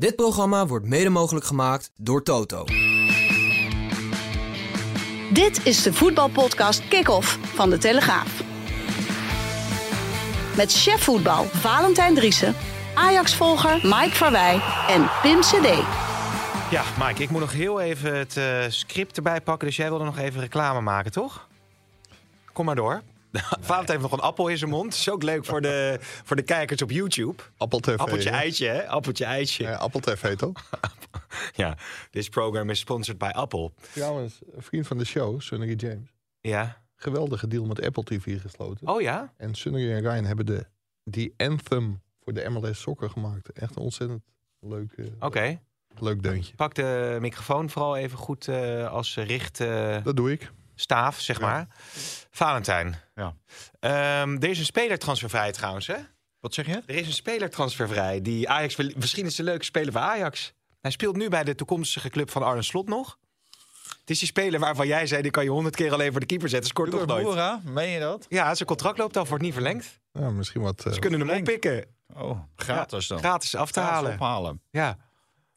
Dit programma wordt mede mogelijk gemaakt door Toto. Dit is de voetbalpodcast Kick-Off van De Telegraaf. Met chef voetbal Valentijn Driessen, Ajax-volger Mike Verwij en Pim CD. Ja, Mike, ik moet nog heel even het uh, script erbij pakken. Dus jij wilde nog even reclame maken, toch? Kom maar door. Valentijn heeft nog een appel in zijn mond. Dat is ook leuk voor de, voor de kijkers op YouTube. Appel TV. Appeltje eitje, hè? Appeltje eitje. Ja, Appel TV toch? Ja, this program is sponsored by Apple. Trouwens, een vriend van de show, Sunnery James. Ja. Geweldige deal met Apple TV gesloten. Oh ja? En Sunnery en Ryan hebben de, die anthem voor de MLS Soccer gemaakt. Echt een ontzettend leuk, eh, Oké. leuk deuntje. Pak de microfoon vooral even goed eh, als richt eh, Dat doe ik. Staaf, zeg maar. Valentijn. Ja. Ehm, er is een spelertransfervrij trouwens, hè? Wat zeg je? Er is een speler transfervrij die Ajax misschien is de leuke speler bij Ajax. Hij speelt nu bij de toekomstige club van Arne Slot nog. Het is die speler waarvan jij zei, die kan je honderd keer alleen voor de keeper zetten. Scoort toch nooit. Boera, meen je dat? Ja, zijn contract loopt af, wordt niet verlengd. Ja, misschien wat... eh, Ze kunnen hem oppikken. Oh, gratis dan. Gratis af te Gratis halen. ophalen. Ja.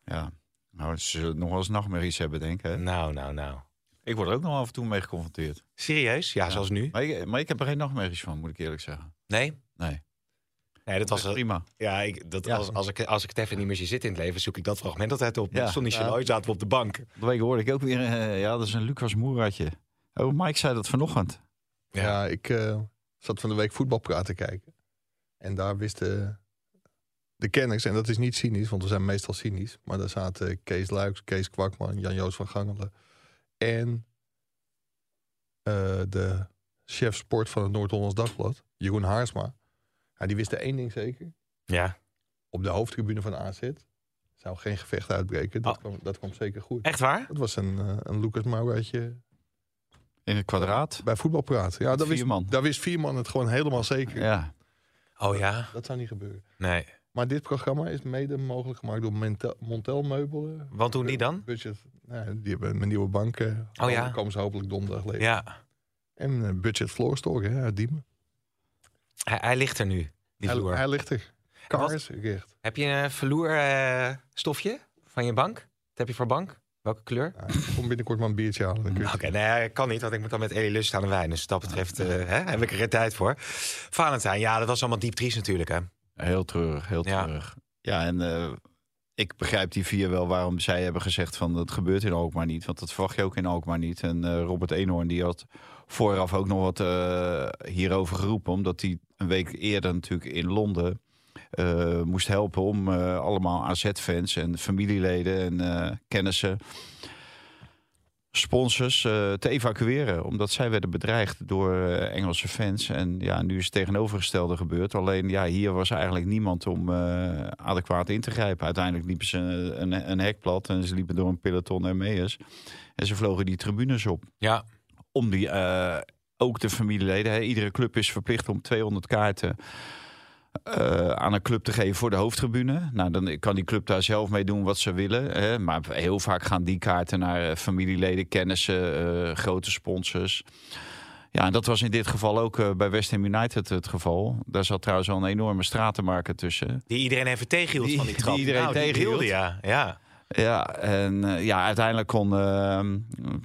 Ja. Nou, ze zullen nog wel eens nachtmerries hebben, denk ik. hè? Nou, nou, nou. Ik word er ook nog af en toe mee geconfronteerd. Serieus? Ja, zoals nu. Maar ik, maar ik heb er geen nachtmerries van, moet ik eerlijk zeggen. Nee? Nee, Nee, dat was... dat prima. Ja, ik, dat, Ja. Als, als, ik, als ik het even niet meer zie zitten in het leven, zoek ik dat fragment altijd op. Ja. Ja. Stond niet Ja. ja. zaten we op de bank. De week hoorde ik ook weer, eh, ja, dat is een Lucas Moeratje. Oh, Mike zei dat vanochtend. Ja, ik eh, zat van de week voetbalpraat te kijken. En daar wisten de kenners, en dat is niet cynisch, want we zijn meestal cynisch. Maar daar zaten Kees Luiks, Kees Kwakman, Jan-Joos van Gangelen. En eh, de chef sport van het Noord-Hollands Dagblad, Jeroen Haarsma. Ja, die wisten één ding zeker. Ja. Op de hoofdtribune van AZ zou geen gevecht uitbreken. Dat, Oh. kwam, dat kwam zeker goed. Echt waar? Dat was een, eh, een Lucas Mauratje In het kwadraat. bij voetbalpraat. Ja, daar wist, vier man. daar wist vier man het gewoon helemaal zeker. Ja. Oh ja? Dat zou niet gebeuren. Nee. Maar dit programma is mede mogelijk gemaakt door Montel, Montel Meubelen. Wat doen die dan? Budget. Nou, die hebben mijn nieuwe banken. Oh ja. Komen ze hopelijk donderdag leveren. Ja. En eh, Budget Floor Store hè, uit Diemen. Hij, hij ligt er nu, die Hij, vloer. hij ligt er. Cars, recht. Heb je een verloerstofje stofje van je bank? Wat heb je voor bank? Welke kleur? Ik kom binnenkort maar een biertje halen. Oké, nee, kan niet, want ik moet dan met Elie Lust aan de wijn. Dus wat dat betreft eh, hè, heb ik er geen tijd voor. Valentijn, ja, dat was allemaal diep triest natuurlijk, hè? Heel treurig, heel treurig. Ja, en eh, ik begrijp die vier wel waarom zij hebben gezegd van dat gebeurt in Alkmaar niet. Want dat verwacht je ook in Alkmaar niet. En eh, Robert Eenhoorn die had vooraf ook nog wat eh, hierover geroepen. Omdat hij een week eerder natuurlijk in Londen moest helpen om allemaal AZ-fans en familieleden en kennissen sponsors eh, te evacueren. Omdat zij werden bedreigd door eh, Engelse fans. En ja, nu is het tegenovergestelde gebeurd. Alleen ja, hier was eigenlijk niemand om eh, adequaat in te grijpen. Uiteindelijk liepen ze een, een, een hek plat en ze liepen door een peloton ME'ers. En ze vlogen die tribunes op. Ja. Om die, ook de familieleden. Hè. Iedere club is verplicht om 200 kaarten eh, aan een club te geven voor de hoofdtribune. Nou, dan kan die club daar zelf mee doen wat ze willen. Hè. Maar heel vaak gaan die kaarten naar eh, familieleden, kennissen, eh, grote sponsors. Ja, en dat was in dit geval ook bij West Ham United het geval. Daar zat trouwens al een enorme stratenmarker tussen. Die iedereen even tegenhield Die- van die die trap. iedereen Nou, die tegenhield. wilde, ja. ja. Ja, en eh, ja, uiteindelijk kon, uh,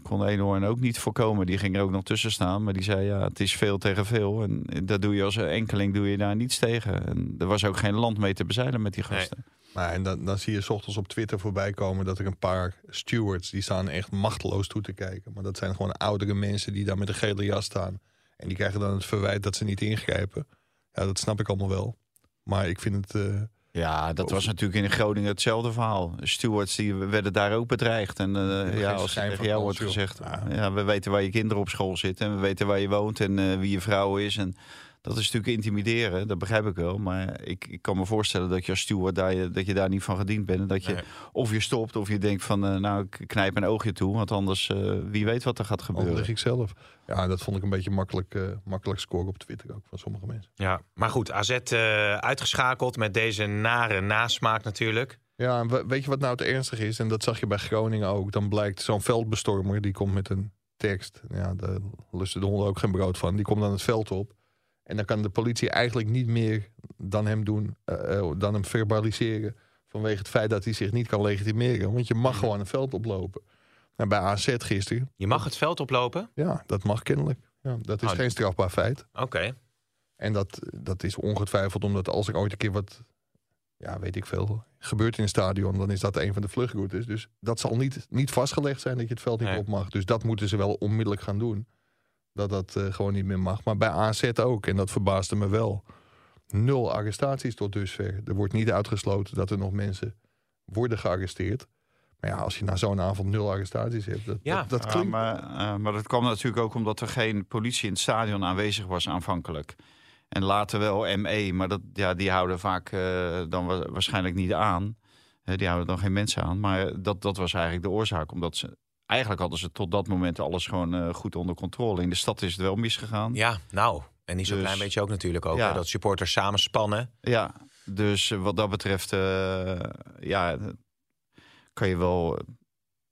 kon Eenhoorn ook niet voorkomen. Die ging er ook nog tussen staan. Maar die zei, ja, het is veel tegen veel. En dat doe je als enkeling, doe je daar niets tegen. En er was ook geen land mee te bezeilen met die gasten. Maar en dan, dan zie je 's ochtends op Twitter voorbij komen dat er een paar stewards die staan echt machteloos toe te kijken. Maar dat zijn gewoon oudere mensen die daar met een gele jas staan. En die krijgen dan het verwijt dat ze niet ingrijpen. Ja, dat snap ik allemaal wel. Maar ik vind het. eh, Ja, dat was natuurlijk in Groningen hetzelfde verhaal. Stewards die werden daar ook bedreigd. En eh, ja, als tegen jou wordt gezegd... Ja. Ja, we weten waar je kinderen op school zitten. En we weten waar je woont en eh, wie je vrouw is. En Dat is natuurlijk intimideren, dat begrijp ik wel. Maar ik, ik kan me voorstellen dat je als steward daar, je- dat je daar niet van gediend bent. En dat je Nee. of je stopt of je denkt van, eh, nou, ik knijp een oogje toe. Want anders, eh, wie weet wat er gaat Anders gebeuren. lig ik zelf. Ja, dat vond ik een beetje makkelijk, eh, makkelijk scoren op Twitter ook van sommige mensen. Ja, maar goed, AZ eh, uitgeschakeld met deze nare nasmaak natuurlijk. Ja, en we- weet je wat nou het ernstig is? En dat zag je bij Groningen ook. Dan blijkt zo'n veldbestormer, die komt met een tekst. Ja, daar lusten de honden ook geen brood van. Die komt dan het veld op. En dan kan de politie eigenlijk niet meer dan hem doen, eh, eh, dan hem verbaliseren. Vanwege het feit dat hij zich niet kan legitimeren. Want je mag gewoon een veld oplopen. En bij AZ gisteren, Je mag het veld oplopen. ja, dat mag kennelijk. Ja, dat is Oh, geen strafbaar feit. Oké. En dat, dat is ongetwijfeld omdat als er ooit een keer wat, ja, weet ik veel, gebeurt in een stadion, dan is dat een van de vluchtroutes. Dus dat zal niet, niet vastgelegd zijn dat je het veld niet Nee. op mag. Dus dat moeten ze wel onmiddellijk gaan doen. Dat dat eh, gewoon niet meer mag. Maar bij AZ ook, en dat verbaasde me wel. Nul arrestaties tot dusver. Er wordt niet uitgesloten dat er nog mensen worden gearresteerd. Maar ja, als je na zo'n avond nul arrestaties hebt, dat, Ja. dat, dat Ja, klinkt... maar, eh, maar dat kwam natuurlijk ook omdat er geen politie in het stadion aanwezig was aanvankelijk. En later wel ME, maar dat, ja, die houden vaak eh, dan wa- waarschijnlijk niet aan. Hè, die houden dan geen mensen aan. Maar dat, dat was eigenlijk de oorzaak. Omdat ze, eigenlijk hadden ze tot dat moment alles gewoon eh, goed onder controle. In de stad is het wel misgegaan. Ja, nou. En niet zo'n Dus- klein beetje ook natuurlijk ook. Ja. hè, dat supporters samenspannen. Ja, dus eh, wat dat betreft, eh, ja, kan je wel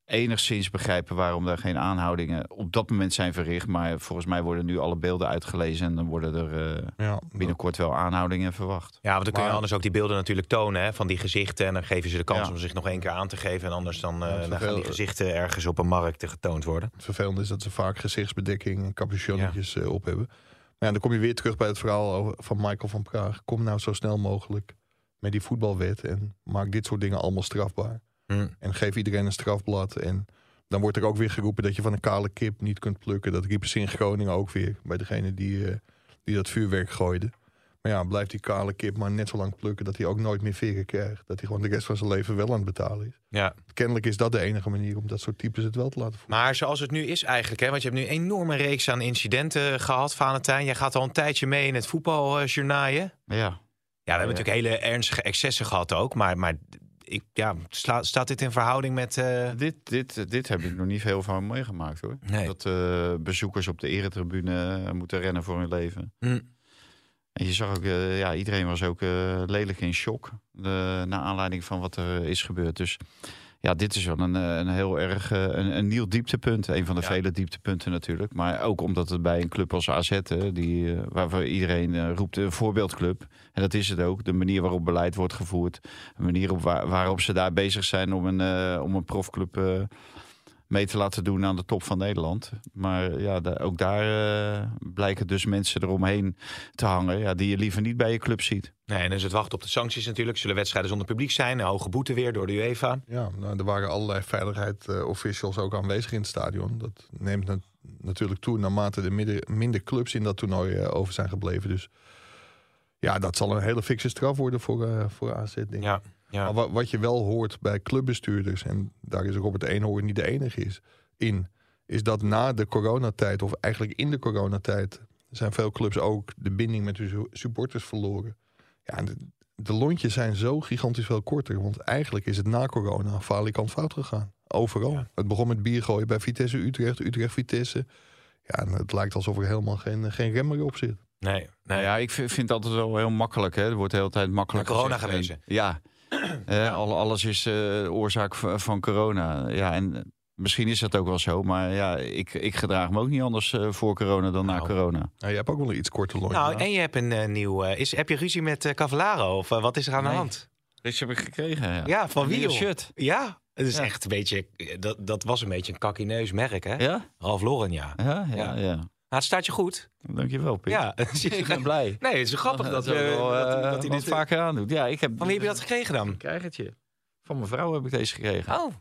enigszins begrijpen waarom daar geen aanhoudingen op dat moment zijn verricht. Maar volgens mij worden nu alle beelden uitgelezen en dan worden er eh, ja, binnenkort wel aanhoudingen verwacht. Ja, want dan kun je Maar- anders ook die beelden natuurlijk tonen hè, van die gezichten. En dan geven ze de kans Ja. om zich nog één keer aan te geven. En anders dan, eh, Ja, dan gaan die gezichten ergens op een markt te getoond worden. Het vervelende is dat ze vaak gezichtsbedekking en capuchonnetjes eh, op hebben. Maar ja, dan kom je weer terug bij het verhaal over, van Michael van Praag. Kom nou zo snel mogelijk met die voetbalwet en maak dit soort dingen allemaal strafbaar. Hm. En geef iedereen een strafblad. En dan wordt er ook weer geroepen dat je van een kale kip niet kunt plukken. Dat riepen ze in Groningen ook weer bij degene die, eh, die dat vuurwerk gooide. Maar ja, blijft die kale kip maar net zo lang plukken dat hij ook nooit meer veren krijgt. Dat hij gewoon de rest van zijn leven wel aan het betalen is. Ja. Kennelijk is dat de enige manier om dat soort types het wel te laten voelen. Maar zoals het nu is eigenlijk, hè, want je hebt nu een enorme reeks aan incidenten gehad, Valentijn. Jij gaat al een tijdje mee in het voetbaljournaaien. Ja, Ja, we hebben natuurlijk hele ernstige excessen gehad ook. Maar, maar ik, ja, sla- staat dit in verhouding met... eh, dit, dit, dit heb ik nog niet veel van meegemaakt hoor. Nee. Dat eh, bezoekers op de eretribune eh, moeten rennen voor hun leven. hm. En je zag ook, ja, iedereen was ook lelijk in shock. naar aanleiding van wat er is gebeurd. Dus ja, dit is wel een, eh, een heel erg eh, een, een nieuw dieptepunt. Een van de Ja. vele dieptepunten natuurlijk. Maar ook omdat het bij een club als AZ, hè, die, eh, waarvoor iedereen eh, roept een voorbeeldclub. En dat is het ook. De manier waarop beleid wordt gevoerd. De manier op waar, waarop ze daar bezig zijn om een, eh, om een profclub eh, mee te laten doen aan de top van Nederland. Maar ja, ook daar eh, blijken dus mensen eromheen te hangen. Ja, die je liever niet bij je club ziet. Nee, en is het wachten op de sancties natuurlijk. Zullen wedstrijden zonder publiek zijn? Een hoge boete weer door de UEFA. Ja, nou, er waren allerlei veiligheidsofficials ook aanwezig in het stadion. Dat neemt na- natuurlijk toe naarmate er minder, minder clubs in dat toernooi eh, over zijn gebleven. Dus ja, dat zal een hele fikse straf worden voor, eh voor AZ. Denk ik. Ja, ja. Maar wa- wat je wel hoort bij clubbestuurders, en daar is Robert Eenhoorn niet de enige is, in, is dat na de coronatijd, of eigenlijk in de coronatijd, zijn veel clubs ook de binding met hun su- supporters verloren. Ja, de, de lontjes zijn zo gigantisch veel korter, want eigenlijk is het na corona falikant fout gegaan. Overal. Ja. Het begon met biergooien bij Vitesse Utrecht, Utrecht Vitesse. Ja, en het lijkt alsof er helemaal geen, geen rem meer op zit. Nee. Nou ja, ik vind, vind het altijd wel heel makkelijk. Hè. Er wordt de hele tijd makkelijk corona gezegd. gewezen. Ja, Eh, alles is eh, oorzaak van, corona. Ja, en eh, misschien is dat ook wel zo. Maar ja, ik, ik gedraag me ook niet anders eh, voor corona dan na Nou. corona. Nou, je hebt ook wel iets korter lontje. Nou, en je hebt een nieuw... eh, is, heb je ruzie met eh Cavallaro? Of wat is er aan de hand? Dit heb ik gekregen. Ja, Ja, van wie, shirt. Ja, het is Ja. echt een beetje... Dat, dat was een beetje een kakineus merk, hè? Ja? Ralf Lauren, ja. Ja, ja, Ja. ja. Nou, het staat je goed. Dankjewel, Piet. Ja. Ik ben blij. Nee, het is grappig dat, dat, we, wel, dat, eh, hij- dat hij dit... vaker aandoet. Ja, ik heb... Van wie heb je dat gekregen dan? Ik krijg het je. Van mijn vrouw heb ik deze gekregen. Oh,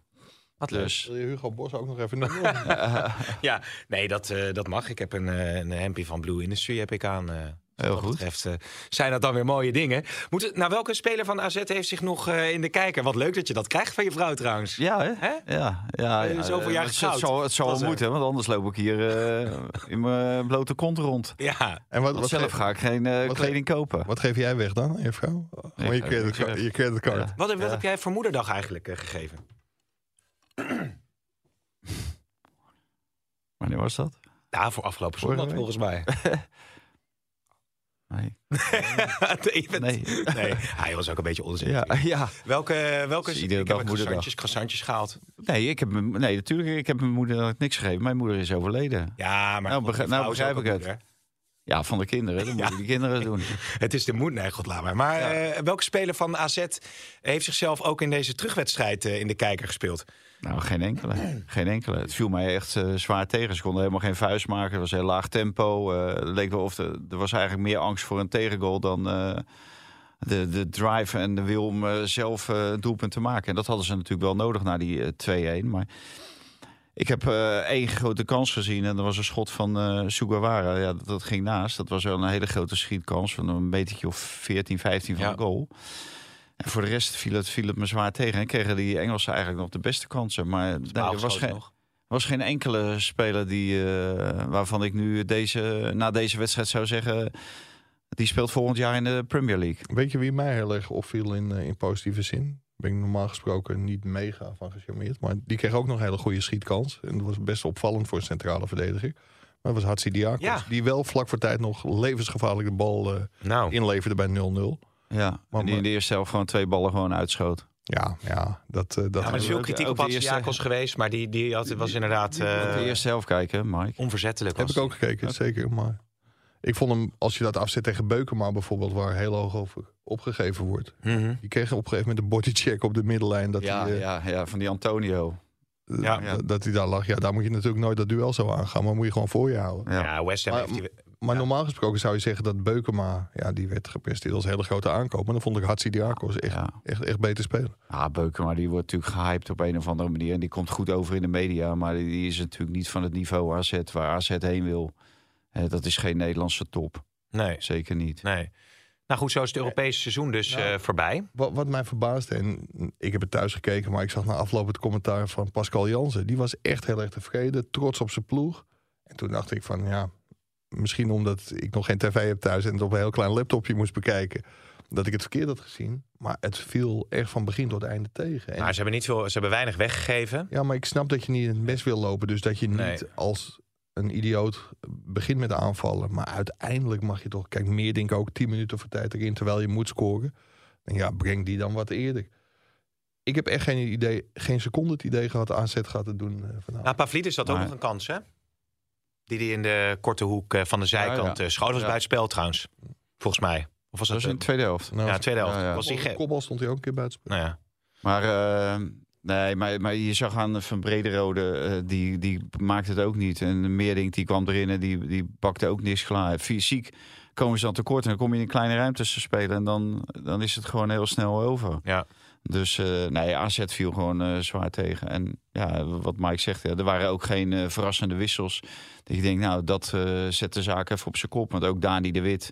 wat leuk. Dus... Wil je Hugo Bos ook nog even noemen? Ja, nee, dat, eh, dat mag. Ik heb een, eh, een hempje van Blue Industry heb ik aan. eh. Heel Wat dat goed. betreft eh, zijn dat dan weer mooie dingen. Moet, nou, welke speler van AZ heeft zich nog eh, in de kijker? Wat leuk dat je dat krijgt van je vrouw trouwens. Ja, hè? Hè? Ja, ja, Eh, ja. zoveel jaar het, het zal, het er. moeten, want anders loop ik hier eh, in mijn blote kont rond. Ja, En wat, wat, zelf ga ik geen eh, wat- kleding kopen. wat geef jij weg dan, je vrouw? Je, geef credit, niks weg. je creditcard. Ja. wat, wat Ja. heb jij voor moederdag eigenlijk eh, gegeven? Wanneer was dat? Ja, voor afgelopen zondag volgens mij. Nee. nee, Nee. nee, hij was ook een beetje onzin. Ja, ja. Welke, welke Dus iedere ik dag heb moederdag. croissantjes, croissantjes gehaald. Nee, ik heb, nee, natuurlijk. Ik heb mijn moeder niks gegeven. Mijn moeder is overleden. Ja, maar Nou, God, nou begrijp ik het. moeder. Ja, van de kinderen. Dat Ja. moeten die kinderen doen. Het is de god, laat maar. Maar eh, welke speler van AZ heeft zichzelf ook in deze terugwedstrijd eh, in de kijker gespeeld? Nou, geen enkele. Geen enkele. Het viel mij echt eh, zwaar tegen. Ze konden helemaal geen vuist maken. Het was heel laag tempo. Het leek wel of de, er was eigenlijk meer angst voor een tegengoal dan de, de drive en de wil om zelf een doelpunt te maken. En dat hadden ze natuurlijk wel nodig na die eh, 2-1. Maar ik heb eh, één grote kans gezien en dat was een schot van eh Sugawara. Ja, dat, dat ging naast. Dat was wel een hele grote schietkans van een metertje of 14, 15 van Ja. goal. En voor de rest viel het, viel het me zwaar tegen. En kregen die Engelsen eigenlijk nog de beste kansen. Maar nee, er was geen, nog. was geen enkele speler die, eh, waarvan ik nu deze, na deze wedstrijd zou zeggen... die speelt volgend jaar in de Premier League. Weet je wie mij heel erg opviel in, in positieve zin? Ben ik normaal gesproken niet mega van gecharmeerd. Maar die kreeg ook nog een hele goede schietkans. En dat was best opvallend voor een centrale verdediger. Maar dat was Hatsi Diakos. Ja. Die wel vlak voor tijd nog levensgevaarlijk de bal eh, Nou, inleverde bij 0-0. Ja, Maar- en die in de eerste helft gewoon twee ballen gewoon uitschoot. Ja, ja, dat, eh, dat ja, maar er is veel kritiek op Jakos geweest. Maar die, die had, was inderdaad eh, de eerste helft kijken, Mike. onverzettelijk. heb was ik ook gekeken, zeker. Maar ik vond hem, als je dat afzet tegen Beukema bijvoorbeeld... waar heel hoog over opgegeven wordt. Mhm. Die kreeg op een gegeven moment een bodycheck op de middenlijn. Dat, Ja, hij, eh, ja, ja, van die Antonio. eh, Ja. dat- hij daar lag. Ja, daar moet je natuurlijk nooit dat duel zo aangaan. Maar moet je gewoon voor je houden. Ja. Ja, West Ham Maar- heeft die... Maar Ja. normaal gesproken zou je zeggen dat Beukema... Ja, die werd gepresteerd als hele grote aankoop. Maar dan vond ik Hatzidiakos echt, Ja. echt, echt beter spelen. Ah, Beukema die wordt natuurlijk gehyped op een of andere manier. En die komt goed over in de media. Maar die, die is natuurlijk niet van het niveau AZ waar AZ heen wil. Eh, dat is geen Nederlandse top. Nee, Zeker niet. nee. Nou goed, zo is het Europese seizoen dus Ja. eh, voorbij. Wat, wat mij verbaasde, en ik heb het thuis gekeken... maar ik zag na afloop het commentaar van Pascal Jansen. Die was echt heel erg tevreden, trots op zijn ploeg. En toen dacht ik van, ja... Misschien omdat ik nog geen tv heb thuis... en het op een heel klein laptopje moest bekijken... dat ik het verkeerd had gezien. Maar het viel echt van begin tot einde tegen. En Maar ze hebben, niet veel, ze hebben weinig weggegeven. Ja, maar ik snap dat je niet in het mes wil lopen. Dus dat je niet Nee. als een idioot begint met aanvallen. Maar uiteindelijk mag je toch... Kijk, meer denk ik ook 10 minuten voor tijd erin... terwijl je moet scoren. En ja, breng die dan wat eerder. Ik heb echt geen idee, geen seconde het idee gehad... AZ gaat het doen eh, vanavond. Nou, Pavlidis had ook Maar- nog een kans, hè? Die die in de korte hoek eh, van de zijkant Ja, ja. eh, schoot. Dat was Ja. buitenspel trouwens. Volgens mij. Of was Dat dat... was in de tweede helft. Nou, ja, tweede helft. Ja, ja. Was die op de ge- kopbal stond hij ook een keer buiten. Nou ja. Maar, eh, nee, maar, maar je zag aan Van Brederode, eh, die, die maakte het ook niet. En Meerdink die kwam erin en die, die bakte ook niks klaar. Fysiek komen ze dan tekort en dan kom je in een kleine ruimtes te spelen. En dan, dan is het gewoon heel snel over. Ja. Dus eh, nee, AZ viel gewoon eh, zwaar tegen. En ja, wat Mike zegt, ja, er waren ook geen verrassende wissels. Dat je denkt, nou, dat zet de zaak even op zijn kop. Want ook Dani de Wit,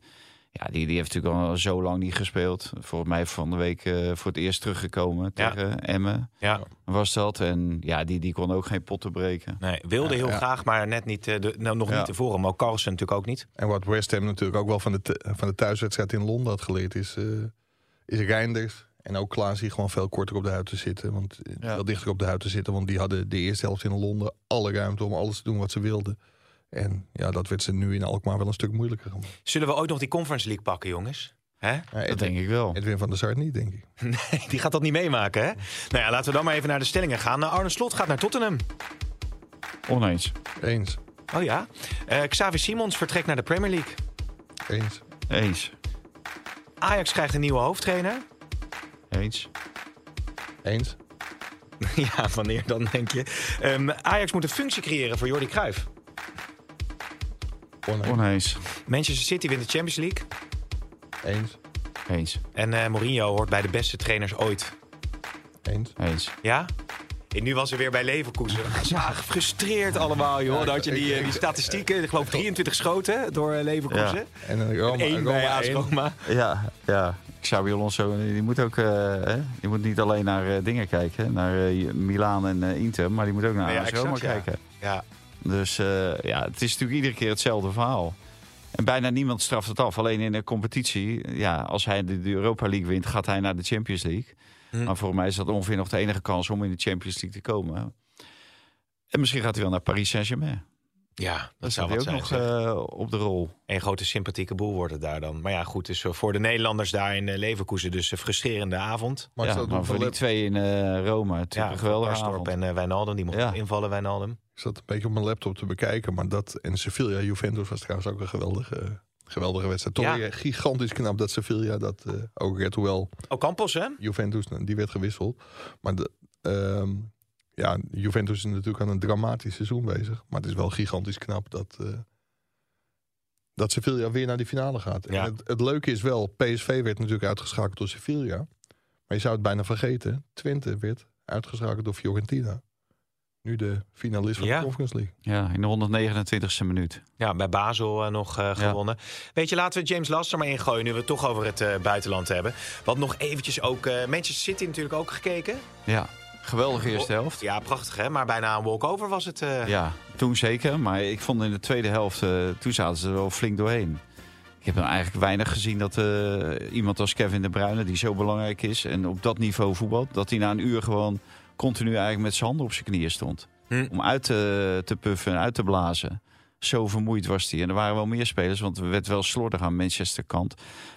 ja, die, die heeft natuurlijk al zo lang niet gespeeld. Volgens mij van de week eh, voor het eerst teruggekomen Ja. tegen Emmen ja. was dat. En ja, die, die kon ook geen potten breken. Nee, wilde heel Ja. graag, maar net niet, eh, de, nou, nog Ja. niet tevoren. Maar ook Carlsen natuurlijk ook niet. En wat West Ham natuurlijk ook wel van de, van de thuiswedstrijd in Londen had geleerd... is, eh is Reinders en ook Klaas die gewoon veel korter op de huid te zitten. Want, Ja. Veel dichter op de huid te zitten. Want die hadden de eerste helft in Londen alle ruimte om alles te doen wat ze wilden. En ja, dat werd ze nu in Alkmaar wel een stuk moeilijker gemaakt. Zullen we ooit nog die Conference League pakken, jongens? Hè? Ja, Dat denk ik wel. Edwin van der Sar niet, denk ik. Nee, die gaat dat niet meemaken, hè? Nou ja, laten we dan maar even naar de stellingen gaan. Nou, Arne Slot gaat naar Tottenham. Oneens. Eens. Oh ja. Eh Xavi Simons vertrekt naar de Premier League. Eens. Eens. Ajax krijgt een nieuwe hoofdtrainer. Eens. Eens. ja, wanneer dan, denk je? Ehm, Ajax moet een functie creëren voor Jordi Cruijff. Oneens. Oneens. Manchester City wint de Champions League. Eens. Eens. En eh, Mourinho hoort bij de beste trainers ooit. Eens. Eens. Ja? En nu was hij weer bij Leverkusen. Ze waren gefrustreerd allemaal, joh. Dan had je die, eh, die statistieken. Ik geloof 23 schoten door eh, Leverkusen. Ja. En een Roma, Eén Roma bij AS. Roma. Ja, ja. Xabi Alonso, die moet ook, eh, hè? die moet niet alleen naar eh, dingen kijken, naar eh, Milaan en Inter, maar die moet ook naar Ja, AS Roma ja. kijken. Ja. Dus eh, ja, het is natuurlijk iedere keer hetzelfde verhaal. En bijna niemand straft het af. Alleen in de competitie, ja, als hij de, de Europa League wint, gaat hij naar de Champions League. Hm. Maar voor mij is dat ongeveer nog de enige kans om in de Champions League te komen. En misschien gaat hij wel naar Paris Saint-Germain. Ja, dat, Dat zou staat wat ook zijn. nog eh, op de rol. Een grote sympathieke boel wordt het daar dan. Maar ja, goed, dus voor de Nederlanders daar in eh, Leverkusen dus een frustrerende avond. Maar, ik ja, maar voor die twee in eh, Rome, natuurlijk Ja, een geweldige Karsdorp avond. en eh, Wijnaldum, die mocht Ja. invallen, Wijnaldum. ik zat een beetje op mijn laptop te bekijken. Maar dat en Sevilla, Juventus was trouwens ook een geweldige, geweldige wedstrijd. Toch Ja. weer gigantisch knap dat Sevilla dat eh, ook werd. Hoewel Ocampos, hè? Juventus, nou, die werd gewisseld. Maar de, ehm, ja, Juventus is natuurlijk aan een dramatisch seizoen bezig. Maar het is wel gigantisch knap dat, eh, dat Sevilla weer naar die finale gaat. Ja. En het, het leuke is wel, PSV werd natuurlijk uitgeschakeld door Sevilla. Maar je zou het bijna vergeten. Twente werd uitgeschakeld door Fiorentina. Nu de finalist van Ja. de Conference League. Ja, in de 129ste minuut. Ja, bij Basel eh, nog eh, gewonnen. Weet je, laten we James Laster maar ingooien... nu we het toch over het eh, buitenland hebben. Want nog eventjes ook... eh, Manchester City natuurlijk ook gekeken. Ja, geweldige eerste helft. Ja, prachtig hè? Maar bijna een walkover was het. eh. Ja, toen zeker. Maar ik vond in de tweede helft, eh, toen zaten ze er wel flink doorheen. Ik heb dan eigenlijk weinig gezien dat eh, iemand als Kevin De Bruyne, die zo belangrijk is en op dat niveau voetbalt, dat hij na een uur gewoon continu eigenlijk met zijn handen op zijn knieën stond. Hm. Om uit te, te puffen en uit te blazen. Zo vermoeid was hij. En er waren wel meer spelers, want er werd wel slordig aan Manchester kant.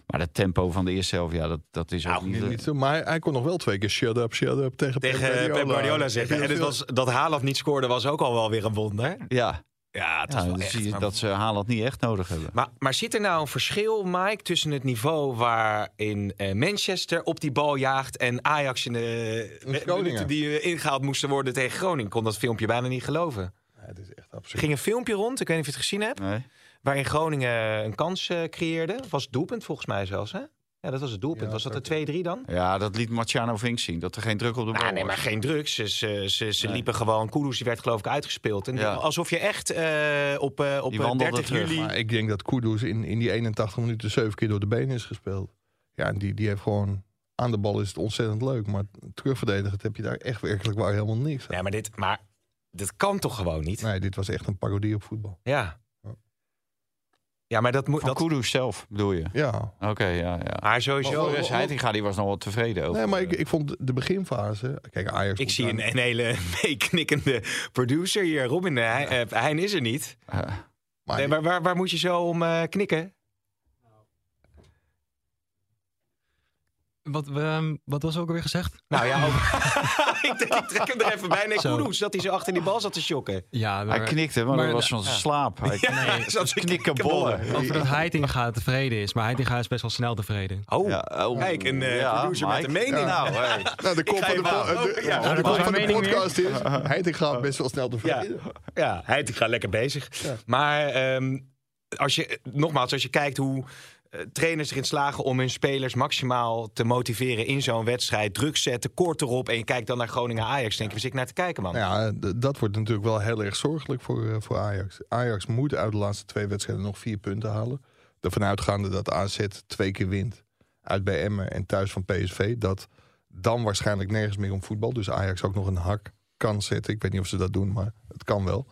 Maar het tempo van de eerste helft, ja, dat, dat is ook Nou, niet... Niet, eh, niet maar hij, kon nog wel twee keer shut up, shut up tegen, Tegen Pep Guardiola zeggen. En het dat was, dat Haaland niet scoorde was ook al wel weer een wonder. ja, Ja, het wel echt. je maar- dat ze Haaland niet echt nodig hebben. Maar, maar zit er nou een verschil, Mike, tussen het niveau waarin eh, Manchester op die bal jaagt en Ajax in de In eh, Groningen. minuten die eh, ingehaald moesten worden tegen Groningen? Ik kon dat filmpje bijna niet geloven. Het is echt Er absurd. ging een filmpje rond, ik weet niet of je het gezien hebt, Nee? waarin Groningen een kans eh, creëerde. Was het doelpunt volgens mij zelfs, hè? Ja, dat was het doelpunt. Ja, was dat de 2-3 dan? Ja, dat liet Marciano Vink zien. Dat er geen druk op de bal Nou, nee, was. maar geen drugs. Ze, ze, ze, ze Nee. liepen gewoon. Kudus die werd geloof ik uitgespeeld. En Ja. alsof je echt eh, op, eh, op Die eh, wandelde 30 terug, juli... Maar ik denk dat Kudus in, in die 81 minuten zeven keer door de benen is gespeeld. Ja, en die, die heeft gewoon... Aan de bal is het ontzettend leuk. Maar terugverdedigend heb je daar echt werkelijk waar helemaal niks aan. Ja, maar dit, maar dit kan toch gewoon niet? Nee, dit was echt een parodie op voetbal. Ja. Ja. Maar dat moet... Van Dat, Kudus zelf, bedoel je? Ja. Oké, ja, ja. maar sowieso... Maar- Heitinga die was nog wel tevreden over. Nee, maar ik, ik vond de beginfase... Kijk, Ajax... ik zie een, een hele meeknikkende producer hier. Robin, eh, hij, eh, Hein is er niet. Eh, maar Nee, maar waar, waar moet je zo om eh, knikken? Wat, ehm, wat was ook alweer gezegd? Nou ja, ook- ik, denk, ik trek hem er even bij. Nee. Kudus, dat hij zo achter die bal zat te shocken. Ja, hij maar knikte, maar, maar dat was van zijn slaap. Hij Ja, zat te knikkenbollen. over dat Heitinga tevreden is. Maar Heitinga is best wel snel tevreden. Oh, Ja, oh, Kijk, een, eh, ja, producer met een mening. Nou, hey. Nou, de kop van de, Oh, ja, ja, de dat kop was van de mijn mening podcast is... Heiting gaat best wel snel tevreden. ja hij gaat lekker bezig. Maar ehm, als je, nogmaals, als je kijkt hoe trainers erin slagen om hun spelers maximaal te motiveren in zo'n wedstrijd, druk zetten, kort erop, en je kijkt dan naar Groningen-Ajax, denk je, zit ik naar te kijken, man? Ja, dat wordt natuurlijk wel heel erg zorgelijk voor, eh, voor Ajax. Ajax moet uit de laatste twee wedstrijden nog vier punten halen. Ervan uitgaande dat AZ twee keer wint uit bij Emmen en thuis van PSV. Dat dan waarschijnlijk nergens meer om voetbal. Dus Ajax ook nog een hak kan zetten. Ik weet niet of ze dat doen, maar het kan wel.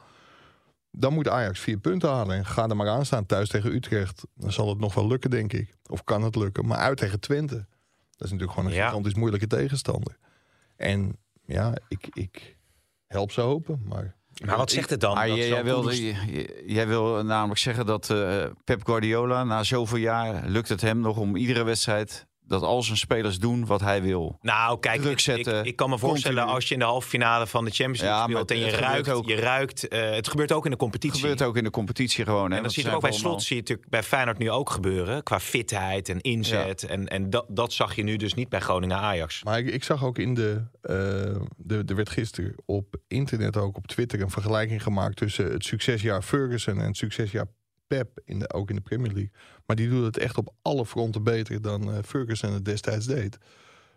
Dan moet Ajax vier punten halen. En ga er maar aan staan thuis tegen Utrecht. Dan zal het nog wel lukken, denk ik. Of kan het lukken. Maar uit tegen Twente. Dat is natuurlijk gewoon een Ja. gigantisch moeilijke tegenstander. En ja, ik, ik help ze hopen. Maar Maar wat zegt het dan? Jij, jij, wilde, Kudus- jij- jij wil namelijk zeggen dat eh, Pep Guardiola na zoveel jaar lukt het hem nog om iedere wedstrijd dat al zijn spelers doen wat hij wil. Nou, kijk, Druk ik, zetten, ik, ik kan me voorstellen continu. als je in de halve finale van de Champions League Ja, speelt en je het ruikt, ook. je ruikt eh, het gebeurt ook in de Het competitie. gebeurt ook in de competitie gewoon. Hè, En dat zie je ook bij slot, zie je natuurlijk bij Feyenoord nu ook gebeuren. Qua fitheid en inzet. En, en dat, dat zag je nu dus niet bij Groningen-Ajax. Maar ik, ik zag ook in de, eh, de. Er werd gisteren op internet, ook op Twitter, een vergelijking gemaakt tussen het succesjaar Ferguson en het succesjaar Pep, in de, ook in de Premier League. Maar die doet het echt op alle fronten beter dan eh, Ferguson het destijds deed.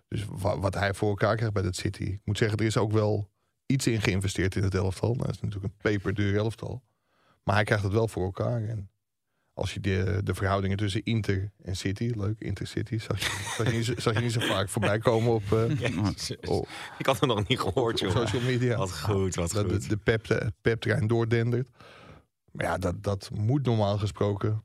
Dus wa- wat hij voor elkaar krijgt bij dat City. Ik moet zeggen, er is ook wel iets in geïnvesteerd in het elftal. Nou, dat is natuurlijk een peperduur elftal. Maar hij krijgt het wel voor elkaar. En als je de, de verhoudingen tussen Inter en City, leuk, Intercity, zag je, zag je, niet, zo- zag je niet zo vaak voorbij komen op, eh, Ik had het nog niet gehoord, op joh. social media. Wat goed, wat dat goed. de, de pep, peptrein doordendert. Maar ja, dat, dat moet normaal gesproken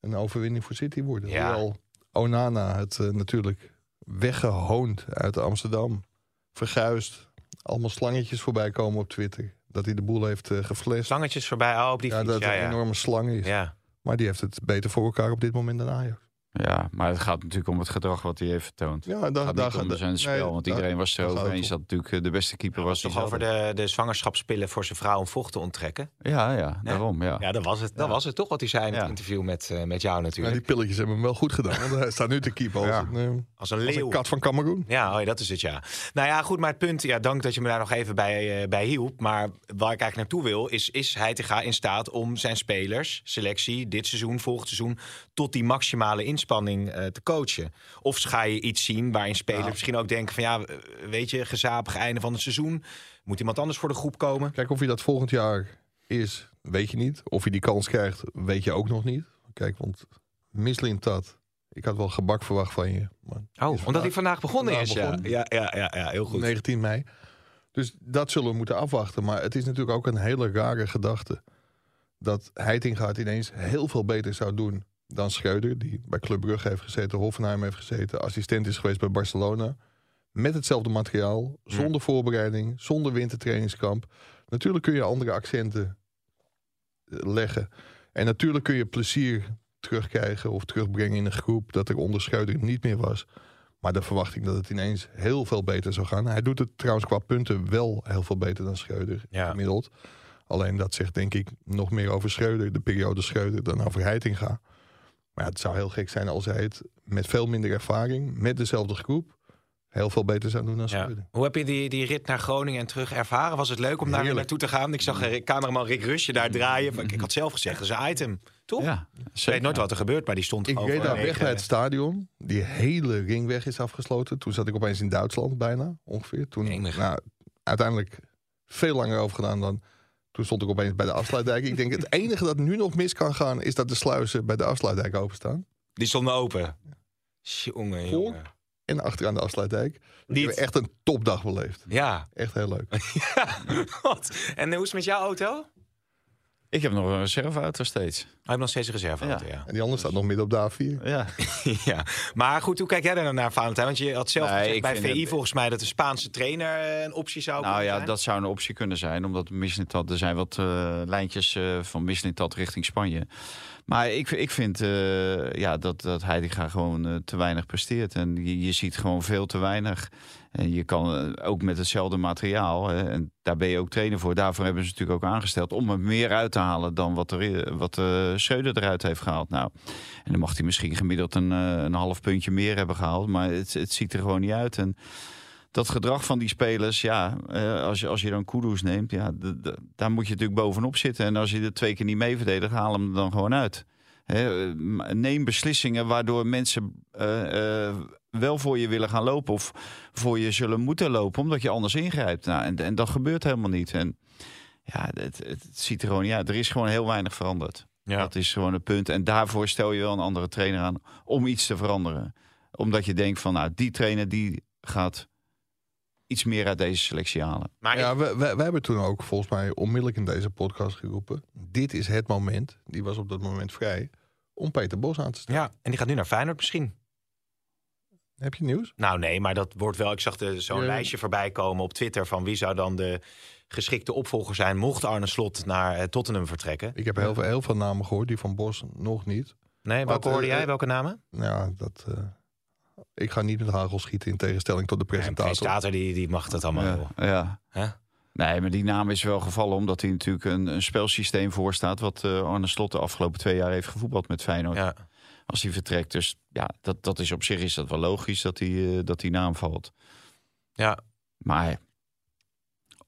een overwinning voor City worden. Ja. Hoewel Onana het eh, natuurlijk weggehoond uit Amsterdam, verguisd, allemaal slangetjes voorbij komen op Twitter. Dat hij de boel heeft geflasht. Slangetjes voorbij, oh, op die Ja, fiets. dat Ja, een ja. enorme slang is. ja. Maar die heeft het beter voor elkaar op dit moment dan Ajax. Ja, maar het gaat natuurlijk om het gedrag wat hij heeft vertoond. Ja, Het daar, gaat daar niet om zijn spel, nee, want iedereen was daar gaat het eens dat natuurlijk eh, de beste keeper was. Toch over de, de zwangerschapspillen voor zijn vrouw om vocht te onttrekken? Ja, ja, daarom, ja. Ja, dat was het. Dat was het toch wat hij zei in het Ja. interview met, eh, met jou Ja, natuurlijk. die pilletjes hebben hem wel goed gedaan. Want hij staat nu te keeper als, Ja. een, eh, Als een als leeuw. een kat van Cameroen. Ja, oh ja, dat is het, ja. Nou ja, goed, maar het punt, ja, dank dat je me daar nog even bij, eh, bij hielp. Maar waar ik eigenlijk naartoe wil, is, is Heitinga in staat om zijn spelers, selectie, dit seizoen, volgend seizoen, tot die maximale inspanning eh, te coachen? Of ga je iets zien waarin spelers misschien ook denken van, ja, eh, weet je, gezapig einde van het seizoen, moet iemand anders voor de groep komen? Kijk, of hij dat volgend jaar is, weet je niet. Of hij die kans krijgt, weet je ook nog niet. Kijk, want Mislin Tat, ik had wel gebak verwacht van je. Maar Oh, omdat hij vandaag begonnen vandaag is, ja. Ja, ja, ja, ja, heel goed. 19 mei. Dus dat zullen we moeten afwachten. Maar het is natuurlijk ook een hele rare gedachte. Dat Heitinga het ineens heel veel beter zou doen dan Schreuder. Die bij Club Brugge heeft gezeten, Hoffenheim heeft gezeten. Assistent is geweest bij Barcelona. Met hetzelfde materiaal, zonder voorbereiding, zonder wintertrainingskamp. Natuurlijk kun je andere accenten eh, leggen. En natuurlijk kun je plezier terugkrijgen of terugbrengen in een groep dat er onder Schreuder niet meer was. Maar de verwachting dat het ineens heel veel beter zou gaan. Hij doet het trouwens qua punten wel heel veel beter dan Schreuder Ja. gemiddeld. Alleen dat zegt denk ik nog meer over Schreuder, de periode Schreuder, dan over Heitinga. Maar ja, het zou heel gek zijn als hij het met veel minder ervaring, met dezelfde groep, heel veel beter zou doen dan Ja. Schreuder. Hoe heb je die, die rit naar Groningen en terug ervaren? Was het leuk om daar naartoe te gaan? Ik zag eh, cameraman Rick Rusje daar draaien. Ik, ik had zelf gezegd, dat is een item. Toch? Ja, Ik weet nooit wat er gebeurt, maar die stond Ik reed daar weg bij het stadion. Die hele ringweg is afgesloten. Toen zat ik opeens in Duitsland bijna, ongeveer. Toen, nou, uiteindelijk veel langer over gedaan dan... Toen stond ik opeens bij de afsluitdijk. Ik denk, het enige dat nu nog mis kan gaan... is dat de sluizen bij de afsluitdijk openstaan. Die stonden open. Jongen, Voor? jongen. En achteraan de afsluitdijk. Ik Niet. heb echt een topdag beleefd. Ja. Echt heel leuk. ja. Wat? En hoe is het met jouw auto? Ik heb nog een reserveauto steeds. je hebt nog steeds een reserveauto, ja. En die andere staat nog midden op de A4. Ja. ja. Maar goed, hoe kijk jij daar naar, Valentijn? Want je had zelf Nee, gezegd bij VI het- volgens mij... dat de Spaanse trainer eh, een optie zou Nou kunnen ja, zijn. dat zou een optie kunnen zijn. Omdat Mislintat, er zijn wat eh, lijntjes eh, van Mislintat richting Spanje. Maar ik, ik vind eh, ja, dat, dat Heitinga gewoon te weinig presteert. En je, je ziet gewoon veel te weinig. En je kan eh, ook met hetzelfde materiaal, hè, en daar ben je ook trainer voor. Daarvoor hebben ze natuurlijk ook aangesteld om er meer uit te halen dan wat, er, wat eh Schreuder eruit heeft gehaald. Nou, en dan mag hij misschien gemiddeld een, eh, een half puntje meer hebben gehaald. Maar het, het ziet er gewoon niet uit. En dat gedrag van die spelers, ja, eh, als, je, als je dan Kudus neemt, ja, daar moet je natuurlijk bovenop zitten. En als je er twee keer niet mee verdedigt, haal hem er dan gewoon uit. Eh, neem beslissingen waardoor mensen eh, eh, wel voor je willen gaan lopen of voor je zullen moeten lopen, omdat je anders ingrijpt. Nou, en, en dat gebeurt helemaal niet. En ja, het, het, ziet er gewoon niet uit. Er is gewoon heel weinig veranderd. Ja. Dat is gewoon het punt. En daarvoor stel je wel een andere trainer aan om iets te veranderen. Omdat je denkt van, nou, die trainer die gaat iets meer uit deze selectie halen. Maar Ja, we, we, we hebben toen ook volgens mij onmiddellijk in deze podcast geroepen. Dit is het moment, die was op dat moment vrij, om Peter Bos aan te stellen. ja, en die gaat nu naar Feyenoord misschien. Heb je nieuws? Nou nee, maar dat wordt wel... Ik zag de- zo'n Ja. lijstje voorbij komen op Twitter... van wie zou dan de geschikte opvolger zijn... mocht Arne Slot naar eh, Tottenham vertrekken. Ik heb heel veel, heel veel namen gehoord, die van Bos nog niet. Nee, welke Wat, hoorde eh, jij? Welke namen? Nou, dat, eh, ik ga niet met hagel schieten in tegenstelling tot de Ja, een presentator. presentator die, die mag dat allemaal wel. Ja, ja. Hè? Nee, maar die naam is wel gevallen omdat hij natuurlijk een, een spelsysteem voorstaat... wat eh, Arne Slot de afgelopen twee jaar heeft gevoetbald met Feyenoord. Ja. Als hij vertrekt. Dus ja, dat, dat is op zich is dat wel logisch dat die, eh, dat die naam valt. Ja. Maar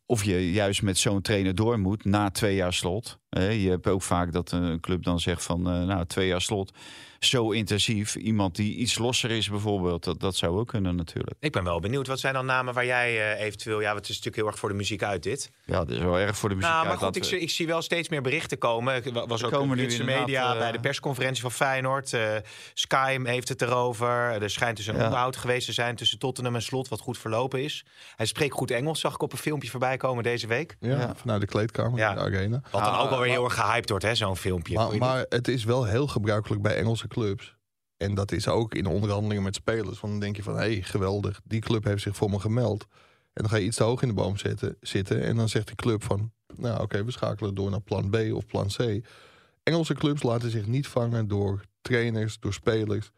of je juist met zo'n trainer door moet na twee jaar slot... Eh, je hebt ook vaak dat een club dan zegt van, eh, nou, twee jaar slot, zo intensief. Iemand die iets losser is bijvoorbeeld, dat, dat zou ook kunnen natuurlijk. Ik ben wel benieuwd. Wat zijn dan namen waar jij eh, eventueel... Ja, het is natuurlijk heel erg voor de muziek uit dit. Ja, dat is wel erg voor de muziek. Nou, maar uit. goed, ik, we- ik zie wel steeds meer berichten komen. Ik was Er ook komen in de media eh, bij de persconferentie van Feyenoord. Eh Sky heeft het erover. Er schijnt dus een Ja. onderhoud geweest te zijn tussen Tottenham en Slot, wat goed verlopen is. Hij spreekt goed Engels, zag ik op een filmpje voorbij komen deze week. Ja, Ja. vanuit de kleedkamer, Ja. in de arena. Wat dan Ah, ook alweer maar- heel erg gehyped wordt, hè, zo'n filmpje. Maar, maar het is wel heel gebruikelijk bij Engelse clubs. En dat is ook in onderhandelingen met spelers. Want dan denk je van, hé, hey, geweldig. Die club heeft zich voor me gemeld. En dan ga je iets te hoog in de boom zetten, zitten. En dan zegt die club van, nou oké, we schakelen door naar plan B of plan C. Engelse clubs laten zich niet vangen door trainers, door spelers.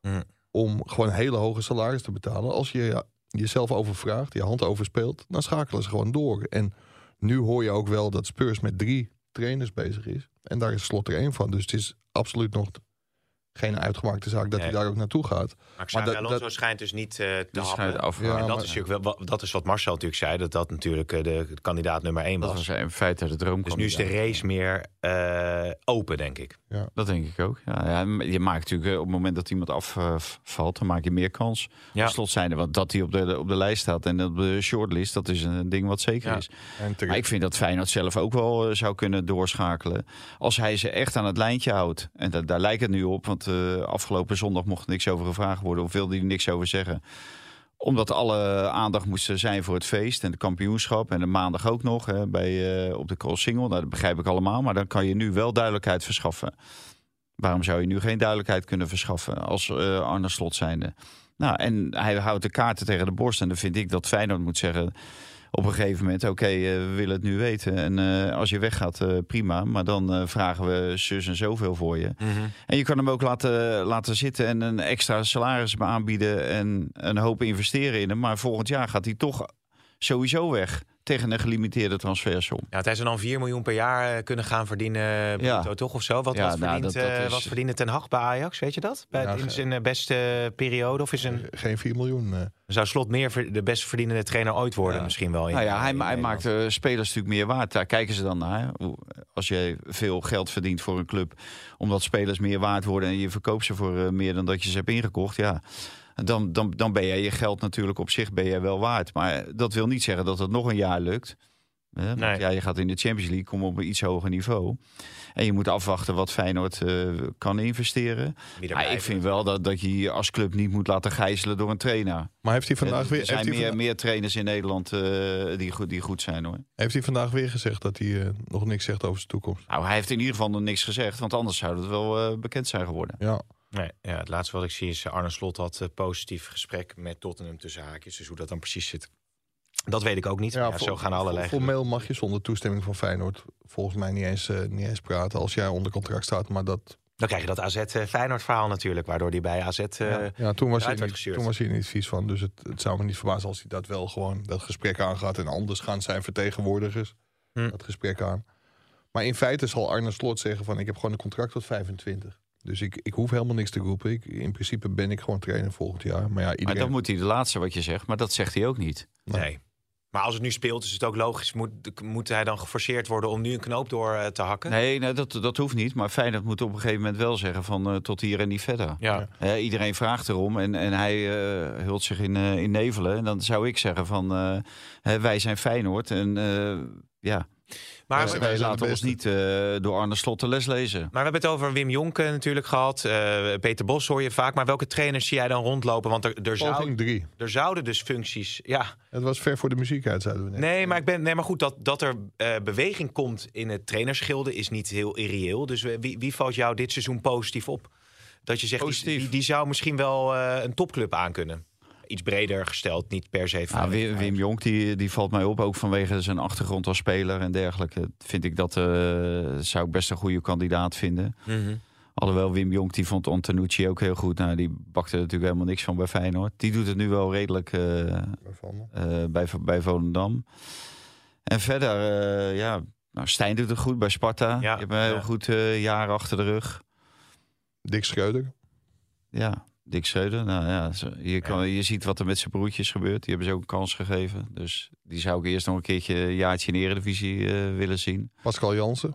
Hmm. Om gewoon hele hoge salaris te betalen. Als je ja, jezelf overvraagt, je hand overspeelt, dan schakelen ze gewoon door. En nu hoor je ook wel dat Spurs met drie trainers bezig is. En daar is Slot er één van. Dus het is absoluut nog geen uitgemaakte zaak dat Nee. hij daar ook naartoe gaat. Maar dat- Alonso dat- schijnt dus niet eh, te happen. af. Ja, en maar- dat is natuurlijk wel, dat is wat Marcel natuurlijk zei, dat dat natuurlijk eh, de kandidaat nummer één Dat was. was in feite de droom. Dus nu is de race meer eh, open, denk ik. Dat denk ik ook. Ja, ja, je maakt natuurlijk op het moment dat iemand afvalt, dan maak je meer kans. Ja. Slot zijn er, want dat hij op de, op de lijst staat en op de shortlist, dat is een ding wat zeker Ja. is. En Maar ik vind dat Feyenoord zelf ook wel zou kunnen doorschakelen. Als hij ze echt aan het lijntje houdt. En da- daar lijkt het nu op, want eh, afgelopen zondag mocht niks over gevraagd worden. Of wilde hij niks over zeggen. Omdat alle aandacht moest zijn voor het feest en het kampioenschap. En de maandag ook nog hè, bij, eh, op de cross single. Nou, dat begrijp ik allemaal. Maar dan kan je nu wel duidelijkheid verschaffen. Waarom zou je nu geen duidelijkheid kunnen verschaffen als eh, Arne Slot zijnde? Nou, en hij houdt de kaarten tegen de borst. En dan vind ik dat Feyenoord moet zeggen op een gegeven moment... oké, eh, we willen het nu weten. En eh, als je weggaat, eh, prima. Maar dan vragen we zus en zoveel voor je. En je kan hem ook laten, laten zitten en een extra salaris aanbieden... en een hoop investeren in hem. Maar volgend jaar gaat hij toch sowieso weg... tegen een gelimiteerde transfersom. Ja, hij zou dan 4 miljoen per jaar eh, kunnen gaan verdienen, Ja. bruto, toch of zo? Wat, Ja, wat, nou, verdient, dat- dat eh, is- wat verdiende Ten Hag bij Ajax, weet je dat? Bij, in zijn eh, beste periode? Of is een, Geen 4 miljoen. zou Slot meer de best verdienende trainer ooit worden? Ja. Misschien wel. In, Nou ja, hij, in hij maakt spelers natuurlijk meer waard. Daar kijken ze dan naar. Hoe- Als je veel geld verdient voor een club, omdat spelers meer waard worden en je verkoopt ze voor meer dan dat je ze hebt ingekocht, ja. Dan, dan, dan ben jij je geld natuurlijk op zich ben jij wel waard. Maar dat wil niet zeggen dat het nog een jaar lukt. Hè, want Nee. ja, je gaat in de Champions League, kom op een iets hoger niveau. En je moet afwachten wat Feyenoord eh, kan investeren. Maar ik vind wel dat, dat je je als club niet moet laten gijzelen door een trainer. Maar heeft hij Ja, vandaag, er weer, heeft, zijn hij meer, meer trainers in Nederland eh, die, goed, die goed zijn hoor. heeft hij vandaag weer gezegd dat hij eh, nog niks zegt over zijn toekomst? Nou, hij heeft in ieder geval nog niks gezegd, want anders zou het wel eh, bekend zijn geworden. Ja. Nee, ja, het laatste wat ik zie is eh, Arne Slot had een positief gesprek met Tottenham tussen haakjes. Dus hoe dat dan precies zit, dat weet ik ook niet. Ja, voor- zo gaan allerlei. Formeel mag je zonder toestemming van Feyenoord volgens mij niet eens, eh, niet eens praten als jij onder contract staat. Maar dat, Dan krijg je dat AZ eh, Feyenoord verhaal natuurlijk, waardoor hij bij AZ. eh, ja, ja, toen, was hij niet, gestuurd. toen was hij er niet vies van. Dus het, het zou me niet verbazen als hij dat wel gewoon dat gesprek aangaat. En anders gaan zijn vertegenwoordigers Hm. dat gesprek aan. Maar in feite zal Arne Slot zeggen van ik heb gewoon een contract tot 25. Dus ik, ik hoef helemaal niks te roepen. Ik, in principe ben ik gewoon trainer volgend jaar. Maar ja, Maar iedereen... dan moet hij de laatste wat je zegt, maar dat zegt hij ook niet. Nee. Maar als het nu speelt, is het ook logisch. Moet, moet hij dan geforceerd worden om nu een knoop door eh, te hakken? Nee, nee dat, dat hoeft niet. Maar Feyenoord moet op een gegeven moment wel zeggen van eh, tot hier en niet verder. Ja. Hè, iedereen vraagt erom en, en hij eh, hult zich in, eh, in nevelen. En dan zou ik zeggen van eh, hè, wij zijn Feyenoord en eh, ja, Maar, wij we, wij laten ons niet eh, door Arne Slot de les lezen. maar we hebben het over Wim Jonk eh, natuurlijk gehad. Eh, Peter Bos hoor je vaak. Maar welke trainers zie jij dan rondlopen? Want er, er, zou, Poging drie. er zouden dus functies... Ja, Het was ver voor de muziek uit, zeiden we net. Nee, maar, ik ben, nee, maar goed, dat, dat er eh, beweging komt in het trainerschilde is niet heel irreëel. Dus wie, wie valt jou dit seizoen positief op? Dat je zegt, die, Positief? die, die zou misschien wel eh, een topclub aankunnen. Iets breder gesteld, niet per se van... Wim, Wim Jonk die, die valt mij op, ook vanwege zijn achtergrond als speler en dergelijke. Vind ik dat eh, zou ik best een goede kandidaat vinden. Mhm. Alhoewel Wim Jonk die vond Antonucci ook heel goed. Nou, die bakte er natuurlijk helemaal niks van bij Feyenoord. Die doet het nu wel redelijk eh, Waarvan? eh, bij, bij Volendam. En verder, eh, ja, nou, Stijn doet het goed bij Sparta. Ja, Die hebben een heel ja. goed eh, jaar achter de rug. Dick Schreuder. Ja, Dick Schreuder. Nou ja, je, kan, je ziet wat er met zijn broertjes gebeurt. Die hebben ze ook een kans gegeven. Dus die zou ik eerst nog een keertje een jaartje in de Eredivisie eh, willen zien. Pascal Jansen.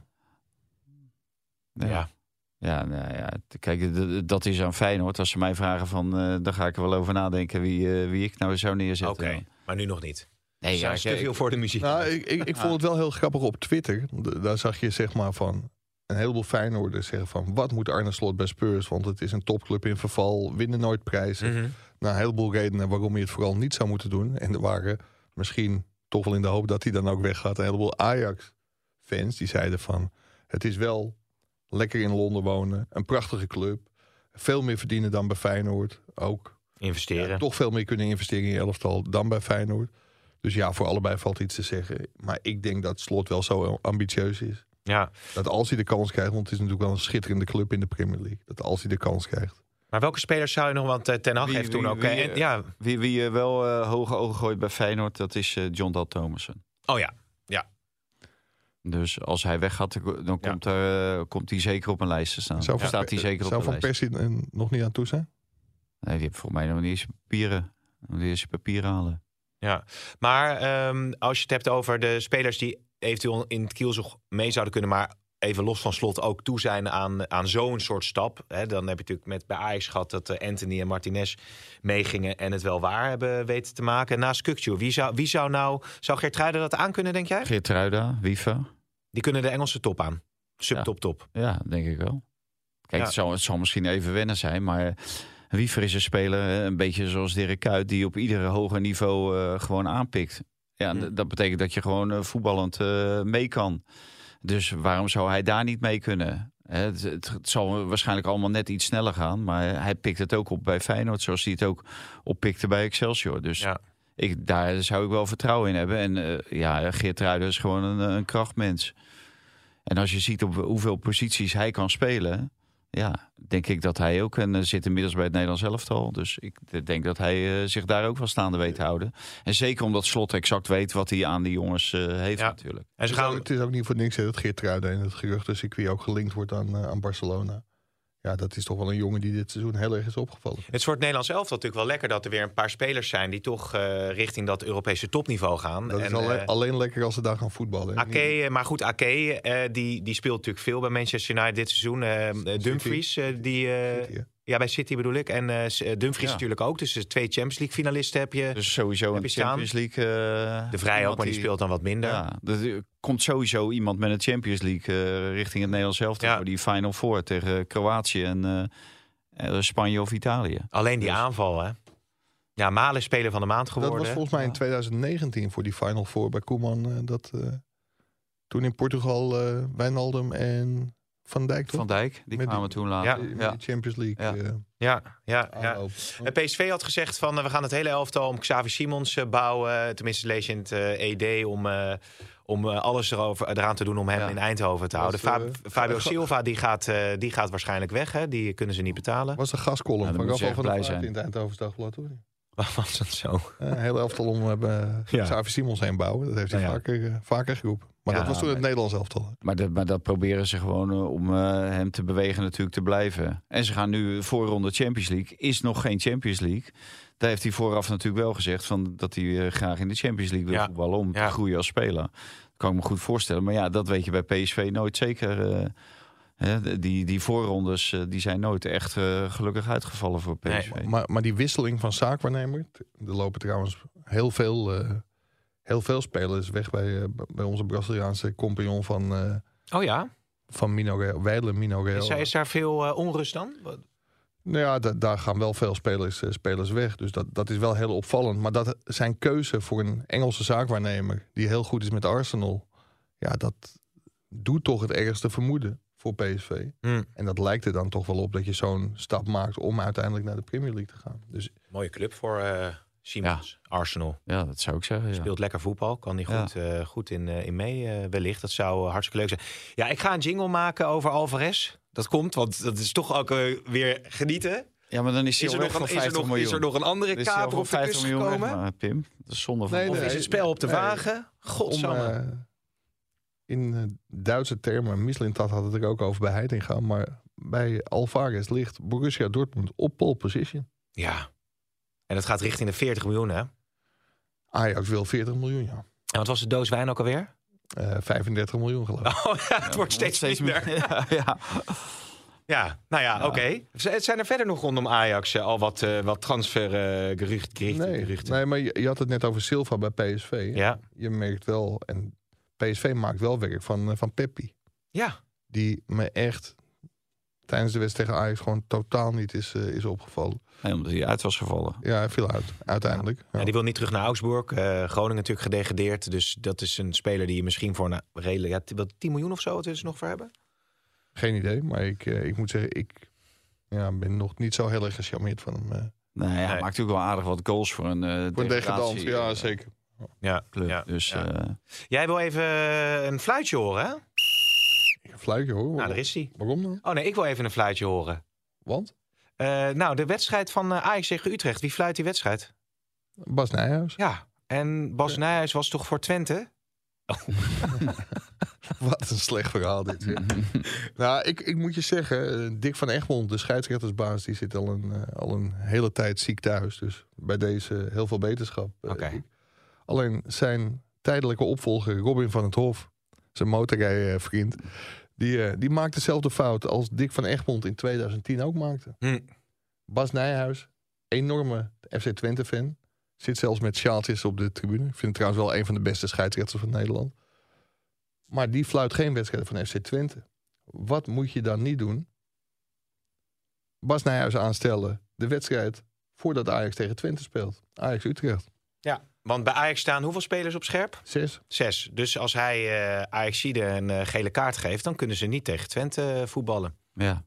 Ja. Ja, nou ja, kijk, dat is aan Feyenoord. Als ze mij vragen van, eh dan ga ik er wel over nadenken wie, eh, wie ik nou zou Oké, neerzetten. maar nu nog niet. Nee, ja, te veel voor de muziek. Nou, ik, ik, ik vond het wel heel grappig op Twitter. Daar zag je zeg maar van een heleboel Feyenoorders zeggen van... wat moet Arne Slot bij Spurs? Want het is een topclub in verval, winnen nooit prijzen. Mhm. Nou, een heleboel redenen waarom hij het vooral niet zou moeten doen. En er waren misschien toch wel in de hoop dat hij dan ook weggaat... een heleboel Ajax-fans die zeiden van... het is wel lekker in Londen wonen, een prachtige club... veel meer verdienen dan bij Feyenoord ook. Investeren. Ja, toch veel meer kunnen investeren in je elftal dan bij Feyenoord. Dus ja, voor allebei valt iets te zeggen. Maar ik denk dat Slot wel zo ambitieus is. Ja. Dat als hij de kans krijgt, want het is natuurlijk wel een schitterende club in de Premier League. Dat als hij de kans krijgt. Maar welke spelers zou je nog, want eh, Ten Hag Wie- heeft toen ook... wie, eh, en- ja. Wie, wie eh, wel eh, hoge ogen gooit bij Feyenoord, dat is eh, John Dal Thomason. Oh ja, Dus als hij weggaat, dan komt, er, komt hij zeker op een lijst te staan. Zou van, Staat hij zeker op zou een van. Persie er nog niet aan toe zijn? Nee, die heeft volgens mij nog niet eens je papieren. Nog niet eens je papieren halen. Ja, maar ehm, als je het hebt over de spelers die eventueel in het kielzog mee zouden kunnen, maar even los van slot ook toe zijn aan, aan zo'n soort stap. Hè, dan heb je natuurlijk met bij Ajax gehad dat eh, Anthony en Martinez meegingen en het wel waar hebben weten te maken. Naast Kukcu, wie zou, wie zou nou, zou Geertruiden dat aan kunnen, denk jij? Geert Ruida, Wiever. Die kunnen de Engelse top aan. Subtop top. Ja, denk ik wel. Kijk, Ja. het, zal, het zal misschien even wennen zijn, maar Wiever is een speler, hè, een beetje zoals Dirk Kuyt, die op iedere hoger niveau eh, gewoon aanpikt. Ja, Hm. dat betekent dat je gewoon eh, voetballend eh, mee kan. Dus waarom zou hij daar niet mee kunnen? Hè, Het, het, het zal waarschijnlijk allemaal net iets sneller gaan, maar hij pikt het ook op bij Feyenoord, zoals hij het ook oppikte bij Excelsior. Dus Ja. ik, daar zou ik wel vertrouwen in hebben. En eh, ja, Geert Ruiden is gewoon een, een krachtmens. En als je ziet op hoeveel posities hij kan spelen, ja, denk ik dat hij ook en eh, zit inmiddels bij het Nederlands elftal. Dus ik denk dat hij eh, zich daar ook wel staande weet te houden. En zeker omdat Slot exact weet wat hij aan die jongens eh, heeft Ja. natuurlijk. En ze Het is, ook, gaan, het is ook niet voor niks hè, dat Geert Ruiden in het geruchtencircuit ook gelinkt wordt aan, eh, aan Barcelona. Ja, dat is toch wel een jongen die dit seizoen heel erg is opgevallen. het is voor het Nederlands elftal natuurlijk wel lekker dat er weer een paar spelers zijn die toch eh, richting dat Europese topniveau gaan. Dat is En, alleen, eh, alleen lekker als ze daar gaan voetballen. Ake, eh, maar goed, Ake, die, die speelt natuurlijk veel bij Manchester United dit seizoen. Dumfries, die, City. Ja, bij City bedoel ik. En eh, eh, Dumfries Ja. natuurlijk ook. Dus de twee Champions League finalisten heb je. Dus sowieso Heb een? Champions League. eh, de Vrij ook, maar die speelt dan wat minder. Ja, er komt sowieso iemand met een Champions League eh, richting het Nederlands elftal Ja. voor die Final Four tegen Kroatië en eh, eh, Spanje of Italië. Alleen die Dus- aanval, hè. Ja, Malen is speler van de maand Dat geworden. was volgens mij in 2019 voor die Final Four bij Koeman. eh, dat, eh, toen in Portugal eh Wijnaldum en Van Dijk toch? Van Dijk, die Met kwamen die- toen Ja. later. Ja. die Champions League Ja. eh, Ja, ja, ja. PSV had gezegd van eh, we gaan het hele elftal om Xavi Simons eh, bouwen. Tenminste lees je in het eh, ED om, eh, om alles erover, eraan te doen om hem Ja. in Eindhoven te houden. Was, Fabio Silva die gaat, eh, die gaat waarschijnlijk weg. Hè? Die kunnen ze niet betalen. was een Ja, dan van Rafael van der Vaart in het Eindhoven's Dagblad. Hoor. Wat was dat zo? Eh, Een heel elftal om hebben Ja. Xavi Simons heen bouwen. Dat heeft hij Nou ja. vaker, eh, vaker geroepen. Maar Ja, dat was toen maar- het Nederlands elftal. Maar, dat, maar dat proberen ze gewoon eh, om eh, hem te bewegen natuurlijk te blijven. En ze gaan nu voorronde Champions League. Is nog geen Champions League. Daar heeft hij vooraf natuurlijk wel gezegd van dat hij eh, graag in de Champions League wil Ja. voetballen om Ja. te groeien als speler. kan ik me goed voorstellen. Maar ja, dat weet je bij PSV nooit zeker. Eh, hè, die, die voorrondes eh, die zijn nooit echt eh, gelukkig uitgevallen voor PSV. Nee, Maar, maar die wisseling van zaakwaarnemer. Er lopen trouwens heel veel, eh, heel veel spelers weg bij, eh, bij onze Braziliaanse compagnon van, eh Oh ja? van. Is, daar- is daar veel onrust dan? Nou ja, da- daar gaan wel veel spelers, spelers weg. Dus dat, dat is wel heel opvallend. Maar dat zijn keuze voor een Engelse zaakwaarnemer... die heel goed is met Arsenal... ja, dat doet toch het ergste vermoeden voor PSV. Hm, En dat lijkt er dan toch wel op dat je zo'n stap maakt... om uiteindelijk naar de Premier League te gaan. Dus mooie club voor eh Simons. Arsenal. Ja, dat zou ik zeggen. Ja. Speelt lekker voetbal. Kan hij Ja. goed, eh, goed in, eh, in mee eh, wellicht. Dat zou hartstikke leuk zijn. Ja, ik ga een jingle maken over Alvarez. Dat komt, want dat is toch ook weer genieten. Ja, maar dan is hij Is er, nog een, voor is, er 50 nog, miljoen. is er nog een andere is kaper op de 50 kust miljoen weg, gekomen? maar, Pim, dat is zonde van Nee, Of nee. is het spel op de nee. wagen? om, Godsamme. In eh, Duitse termen... Mislintat had het er ook over bij Heitinga... maar bij Alvarez ligt Borussia Dortmund op pole position. ja. En dat gaat richting de 40 miljoen, hè? En Ajax wil 40 miljoen, ja. wat was de doos wijn ook alweer? Eh, 35 miljoen geloof ik. Oh ja, het wordt steeds, minder. ja, ja. Ja, nou ja, oké. Z- Zijn er verder nog rondom Ajax eh, al wat, eh, wat transfergerucht uh, Nee, geruchten? nee, maar je, je had het net over Silva bij PSV. Ja. Je merkt wel, en PSV maakt wel werk van, eh, van Peppi. ja, Die me echt tijdens de wedstrijd tegen Ajax gewoon totaal niet is, eh, is opgevallen. Nee, omdat hij uit was gevallen. Ja, hij viel uit, uiteindelijk. Ja. Ja, die wil niet terug naar Augsburg. Eh, Groningen natuurlijk gedegradeerd. Dus dat is een speler die je misschien voor een redelijk... Ja, wat, 10 miljoen of zo het is nog voor hebben? Geen idee, maar ik, ik moet zeggen, ik ja, ben nog niet zo heel erg gecharmeerd van hem. Nee, hij Nee. maakt natuurlijk wel aardig wat goals voor een uh, voor een degradant, ja zeker. Ja, club. ja, dus ja. eh, Jij wil even een fluitje horen, hè? Ik heb fluitje hoor. Nou, daar is hij. Waarom dan? Oh nee, ik wil even een fluitje horen. Want? Eh, nou, de wedstrijd van eh, Ajax tegen Utrecht. Wie fluit die wedstrijd? Bas Nijhuis. Ja, en Bas Nijhuis was toch voor Twente? Wat een slecht verhaal dit. nou, ik, ik moet je zeggen, Dick van Egmond, de scheidsrechtersbaas, die zit al een, al een hele tijd ziek thuis. Dus bij deze heel veel beterschap. Oké. Alleen zijn tijdelijke opvolger, Robin van het Hof, zijn motorrijvriend, die, eh, die maakt dezelfde fout als Dick van Egmond in 2010 ook maakte. Hm. Bas Nijhuis, enorme FC Twente-fan. Zit zelfs met sjaaltjes op de tribune. Ik vind het trouwens wel een van de beste scheidsrechters van Nederland. Maar die fluit geen wedstrijden van FC Twente. Wat moet je dan niet doen? Bas Nijhuis aanstellen. De wedstrijd voordat Ajax tegen Twente speelt. Ajax Utrecht. Ja, want bij Ajax staan hoeveel spelers op scherp? Zes. Zes. Dus als hij eh Ajaxide een eh, gele kaart geeft, dan kunnen ze niet tegen Twente eh, voetballen. ja,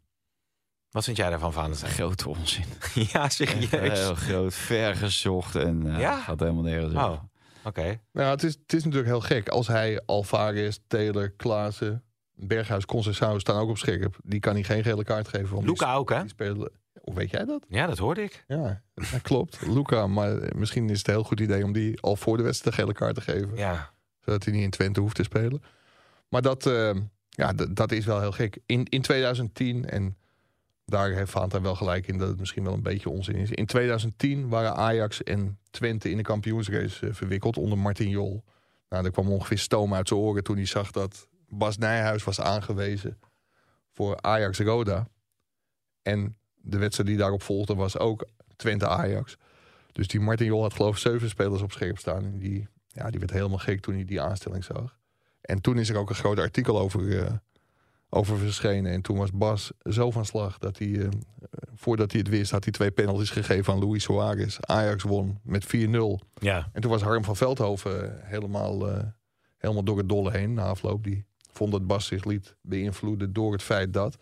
Wat vind jij daarvan, Valentijn? grote onzin. ja, Echt serieus. Heel groot, ver gezocht en eh, Ja? gaat helemaal nergens Oh, oké. Nou, het is, het is natuurlijk heel gek. Als hij Alvarez, Taylor, Klaassen, Berghuis, Conceição staan ook op scherp. Die kan hij geen gele kaart geven. Luca ook, hè? Die spelen... Hoe weet jij dat? Ja, dat hoorde ik. Ja, dat klopt. Luca, maar misschien is het een heel goed idee om die al voor de wedstrijd de gele kaart te geven. Ja. Zodat hij niet in Twente hoeft te spelen. Maar dat, eh, ja, dat is wel heel gek. In, in 2010, en daar heeft Fanta wel gelijk in dat het misschien wel een beetje onzin is. In 2010 waren Ajax en Twente in de kampioensrace eh, verwikkeld onder Martin Jol. Nou, er kwam ongeveer stoom uit zijn oren toen hij zag dat Bas Nijhuis was aangewezen voor Ajax-Roda. En de wedstrijd die daarop volgde was ook Twente-Ajax. Dus die Martin Jol had geloof ik zeven spelers op scherp staan. En die, ja, die werd helemaal gek toen hij die aanstelling zag. En toen is er ook een groot artikel over, eh, over verschenen. En toen was Bas zo van slag dat hij, eh, voordat hij het wist, had hij twee penalties gegeven aan Luis Suarez. Ajax won met 4-0. Ja. En toen was Harm van Veldhoven helemaal, eh, helemaal door het dolle heen na afloop. Die vond dat Bas zich liet beïnvloeden door het feit dat.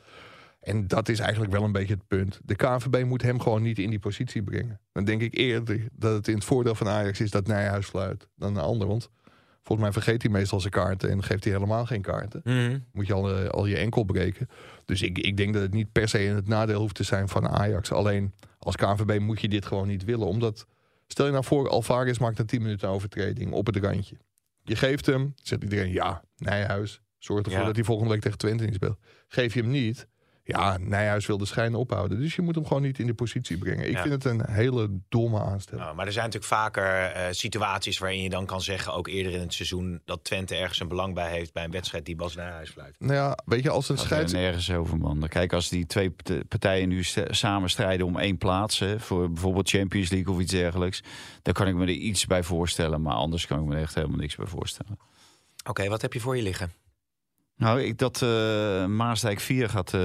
En dat is eigenlijk wel een beetje het punt. De KNVB moet hem gewoon niet in die positie brengen. Dan denk ik eerder dat het in het voordeel van Ajax is dat Nijhuis fluit dan een ander. Want volgens mij vergeet hij meestal zijn kaarten en geeft hij helemaal geen kaarten. Mhm. Moet je al, eh, al je enkel breken. Dus ik, ik denk dat het niet per se in het nadeel hoeft te zijn van Ajax. Alleen als KNVB moet je dit gewoon niet willen. Omdat, stel je nou voor, Alvarez maakt een 10 minuten overtreding op het randje. Je geeft hem, zegt iedereen ja, Nijhuis. Zorg ervoor Ja. dat hij volgende week tegen Twente niet speelt. Geef je hem niet, ja, Nijhuis wil de schijn ophouden. Dus je moet hem gewoon niet in die positie brengen. Ik Ja. vind het een hele domme aanstelling. Nou, maar er zijn natuurlijk vaker eh, situaties waarin je dan kan zeggen, ook eerder in het seizoen, dat Twente ergens een belang bij heeft bij een wedstrijd die Bas Nijhuis fluit. Nou ja, weet je, als een Gaat scheids... nergens over, man. Kijk, als die twee part- partijen nu st- samen strijden om één plaats... hè, voor bijvoorbeeld Champions League of iets dergelijks... dan kan ik me er iets bij voorstellen. Maar anders kan ik me er echt helemaal niks bij voorstellen. Oké, wat heb je voor je liggen? Nou, ik dat eh Maasdijk 4 gaat eh,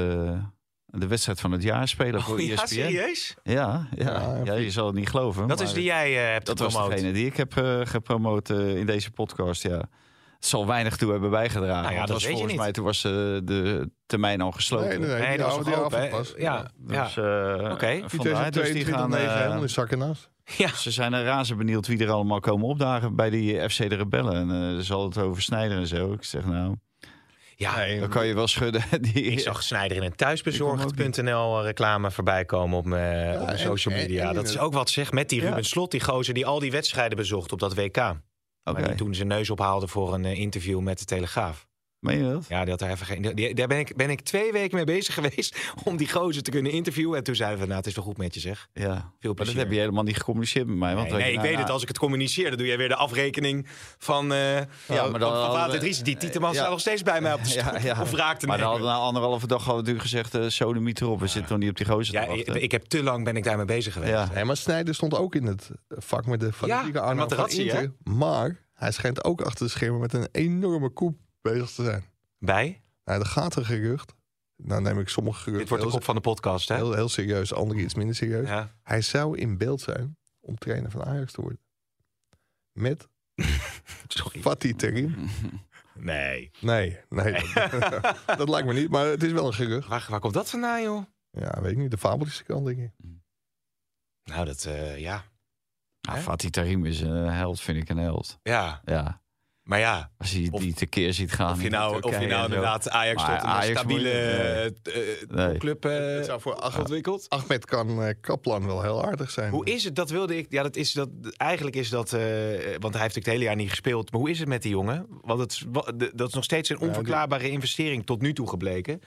de wedstrijd van het jaar spelen voor E Oh, ja, ESPN. serieus? Ja, ja, Ja, ja, je zal het niet geloven. Dat is die jij eh, hebt dat was gepromoot. degene die ik heb eh, gepromoot in deze podcast, ja. Het zal weinig toe hebben bijgedragen. Nou ja, dat was weet je volgens niet. mij, toen was eh, de termijn al gesloten. Nee, nee, nee. Nee, die dat was die pas. Ja, ja. Dus, eh, Oké. Die vandaar, dus die 2022 gaan, 9 helemaal in zakken naast. Ja. Ze zijn er razend benieuwd wie er allemaal komen opdagen bij die FC de Rebellen. En eh, er zal het over Snijder en zo. Ik zeg nou, Ja, dan kan je wel schudden. Die, ik zag Snijder in een thuisbezorgd.nl reclame voorbij komen op mijn, op mijn en- social en- media. en- dat is ook wat zeg, met die Ja. Ruben Slot, die gozer die al die wedstrijden bezocht op dat WK. Oké. Maar die toen zijn neus ophaalde voor een eh, interview met de Telegraaf. Meen je dat? Ja, die had daar even geen. die- daar ben ik, ben ik twee weken mee bezig geweest om die gozer te kunnen interviewen. En toen zeiden we, nou, het is wel goed met je zeg. Ja. Veel Maar dat heb je helemaal niet gecommuniceerd met mij. Want Nee, ik nou, weet het. nou, Als ik het communiceer, dan doe jij weer de afrekening van. eh ja, maar maar dan van Vaat we- Dries. Die Tieteman Ja. staat nog steeds bij mij op de stoel. Ja, ja. Of raak te Maar dan hadden we na anderhalve dag hadden we natuurlijk gezegd, eh sodemiet erop. We zitten nog niet op die gozer Ja, te ik, ik heb te lang ben ik daarmee bezig geweest. Ja. Nee, maar Snijder stond ook in het vak met de fanatieke Ja, van Inter. Maar hij schijnt ook achter de schermen met een enorme koep bezig te zijn. Bij? Nou, er gaat een gerucht. Nou neem ik sommige Dit geruchten wordt de kop van de podcast, hè? heel, heel serieus, andere iets minder serieus. Ja. Hij zou in beeld zijn om trainer van Ajax te worden. Met. Fatih Terim. Nee. Nee, nee. Dat, dat lijkt me niet, maar het is wel een gerucht. Waar, waar komt dat vandaan, joh? Ja, weet ik niet. De fabeltje kant, denk ik. Nou, dat, eh, ja. Nou? Fatih Tarim is een held, vind ik een held. Ja, Ja, maar ja. als je Of- die tekeer ziet gaan. Of je nou, of Turkije je nou inderdaad Ajax tot een Ajax stabiele eh, eh, Nee. club eh, Het zou voor Ahmed, ontwikkeld. Ahmed kan eh, Kaplan wel heel aardig zijn. Hoe is het? Dat wilde ik. Ja, dat is dat. Eigenlijk is dat. eh, want hij heeft natuurlijk het hele jaar niet gespeeld. Maar hoe is het met die jongen? Want het, dat is nog steeds een die- onverklaarbare investering tot nu toe gebleken.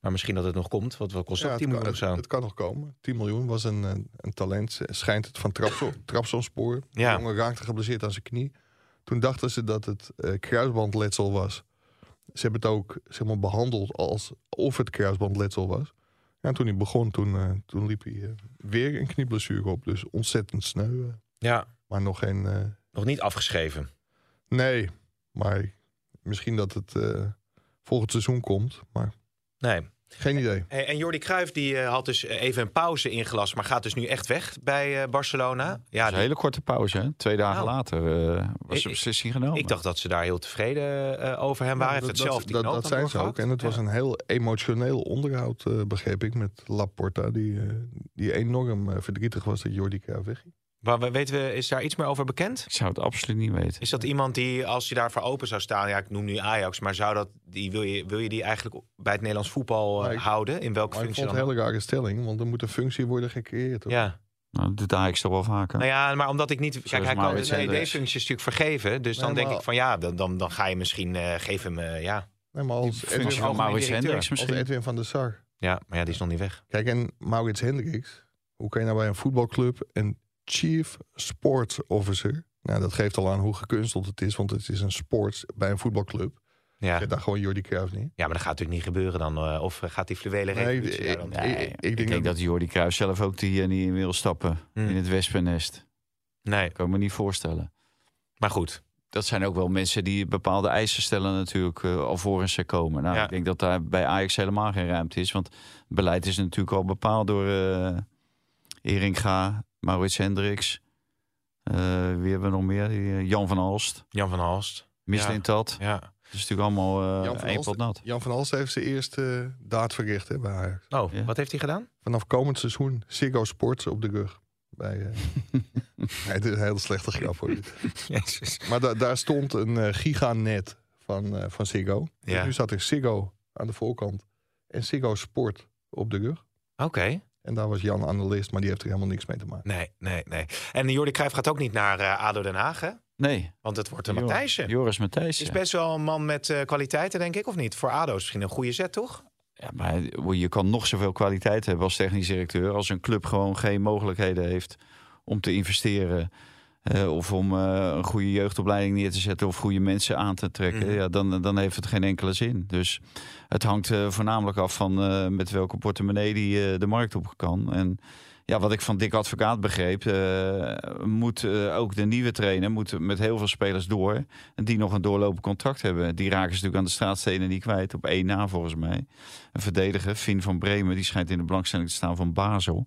Maar misschien dat het nog komt. Wat, wat kost Ja, dat? het, 10 kan, miljoen of het, zo? het kan nog komen. 10 miljoen was een, een, een talent. eh, Schijnt het van Trabzon, Trabzonspoor. Ja. De jongen raakte geblesseerd aan zijn knie. Toen dachten ze dat het eh, kruisbandletsel was. Ze hebben het ook zeg maar, behandeld als of het kruisbandletsel was. Ja, en toen hij begon, toen, eh, toen liep hij eh, weer een knieblessure op. Dus ontzettend sneu. Ja, maar nog geen... nog niet afgeschreven. nee, maar misschien dat het volgend seizoen komt. Maar Nee. Geen idee. Hey, en Jordi Cruijff die eh, had dus even een pauze ingelast, maar gaat dus nu echt weg bij eh, Barcelona. Ja, Dat is een die- hele korte pauze. Hè? Twee dagen Nou. later eh, was de beslissing genomen. ik dacht dat ze daar heel tevreden eh, over hem waren. Dat, zelf dat, zijn ze ook. En het was een heel emotioneel onderhoud, eh, begreep ik, met Laporta. Die, eh, die enorm eh, verdrietig was dat Jordi Cruijff wegging. Maar we- weten we, is daar iets meer over bekend? Ik zou het absoluut niet weten. Is dat iemand die, als je daarvoor open zou staan, ja, ik noem nu Ajax, maar zou dat, die, wil, je, wil je die eigenlijk bij het Nederlands voetbal eh, ik- houden? In welke Maar ik functie vond een hele rare stelling, want er moet een functie worden gecreëerd. hoor. Ja, Nou, dat doet Ajax toch wel vaker. nou ja, maar omdat ik niet. Kijk, hij kan de Hendricks. CD-functies natuurlijk vergeven. Dus dan denk ik van ja, dan, dan, dan ga je misschien uh, geef hem. eh, ja. Nee, maar als functie Edwin, van Maurits. Hendricks als misschien. Edwin van der Sar. ja, maar ja, die is nog niet weg. Kijk, en Maurits Hendricks, hoe kan je nou bij een voetbalclub een chief sports officer... Nou, dat geeft al aan hoe gekunsteld het is, want het is een sports bij een voetbalclub. Ja. Ja. daar gewoon Jordi Cruijff niet. ja, maar dat gaat natuurlijk niet gebeuren dan. eh, of gaat die fluwele Nee, revolutie daar ik- dan? Nee, ik- ik, ik denk denk dat- dat Jordi Cruijff zelf ook die hier niet in wil stappen. Hmm. In het wespennest. Nee, kan ik me niet voorstellen. maar goed. Dat zijn ook wel mensen die bepaalde eisen stellen natuurlijk uh, alvorens ze komen. Nou, Ja. ik denk dat daar bij Ajax helemaal geen ruimte is. Want beleid is natuurlijk al bepaald door uh, Eringa, Maurits Hendricks. Uh, wie hebben we nog meer? Die, Jan van Alst. Jan van Halst. Mislintat. Ja. Dat is natuurlijk allemaal Jan uh, van één Halst- pot nat. Jan van Halst heeft zijn eerste daad verricht hè, bij Ajax. Oh, Ja. wat heeft hij gedaan? Vanaf komend seizoen Ziggo Sports op de rug. Bij, eh, nee, het is een hele slechte grap hoor. Jezus. Maar da- daar stond een eh, giganet van, eh, van Ziggo. Dus Ja. nu zat er Ziggo aan de voorkant en Ziggo Sport op de rug. Oké. En daar was Jan analist, maar die heeft er helemaal niks mee te maken. Nee, nee, nee. En Jordi Cruijff gaat ook niet naar eh, ADO Den Haag, hè? Nee. Want het wordt een Jor- Matthijsje. Joris Matthijssen. Is best wel een man met eh, kwaliteiten, denk ik, of niet? Voor ADO is misschien een goede zet, toch? Ja, maar je kan nog zoveel kwaliteit hebben als technisch directeur. Als een club gewoon geen mogelijkheden heeft om te investeren. Eh, of om eh, een goede jeugdopleiding neer te zetten. Of goede mensen aan te trekken. Mhm. Ja, dan, dan heeft het geen enkele zin. Dus het hangt eh, voornamelijk af van met welke portemonnee die de markt op kan. En ja, wat ik van Dick Advocaat begreep, moet ook de nieuwe trainer moet met heel veel spelers door. En die nog een doorlopend contract hebben. Die raken ze natuurlijk aan de straatstenen niet kwijt. Op één na volgens mij. Een verdediger, Finn van Bremen, die schijnt in de belangstelling te staan van Basel.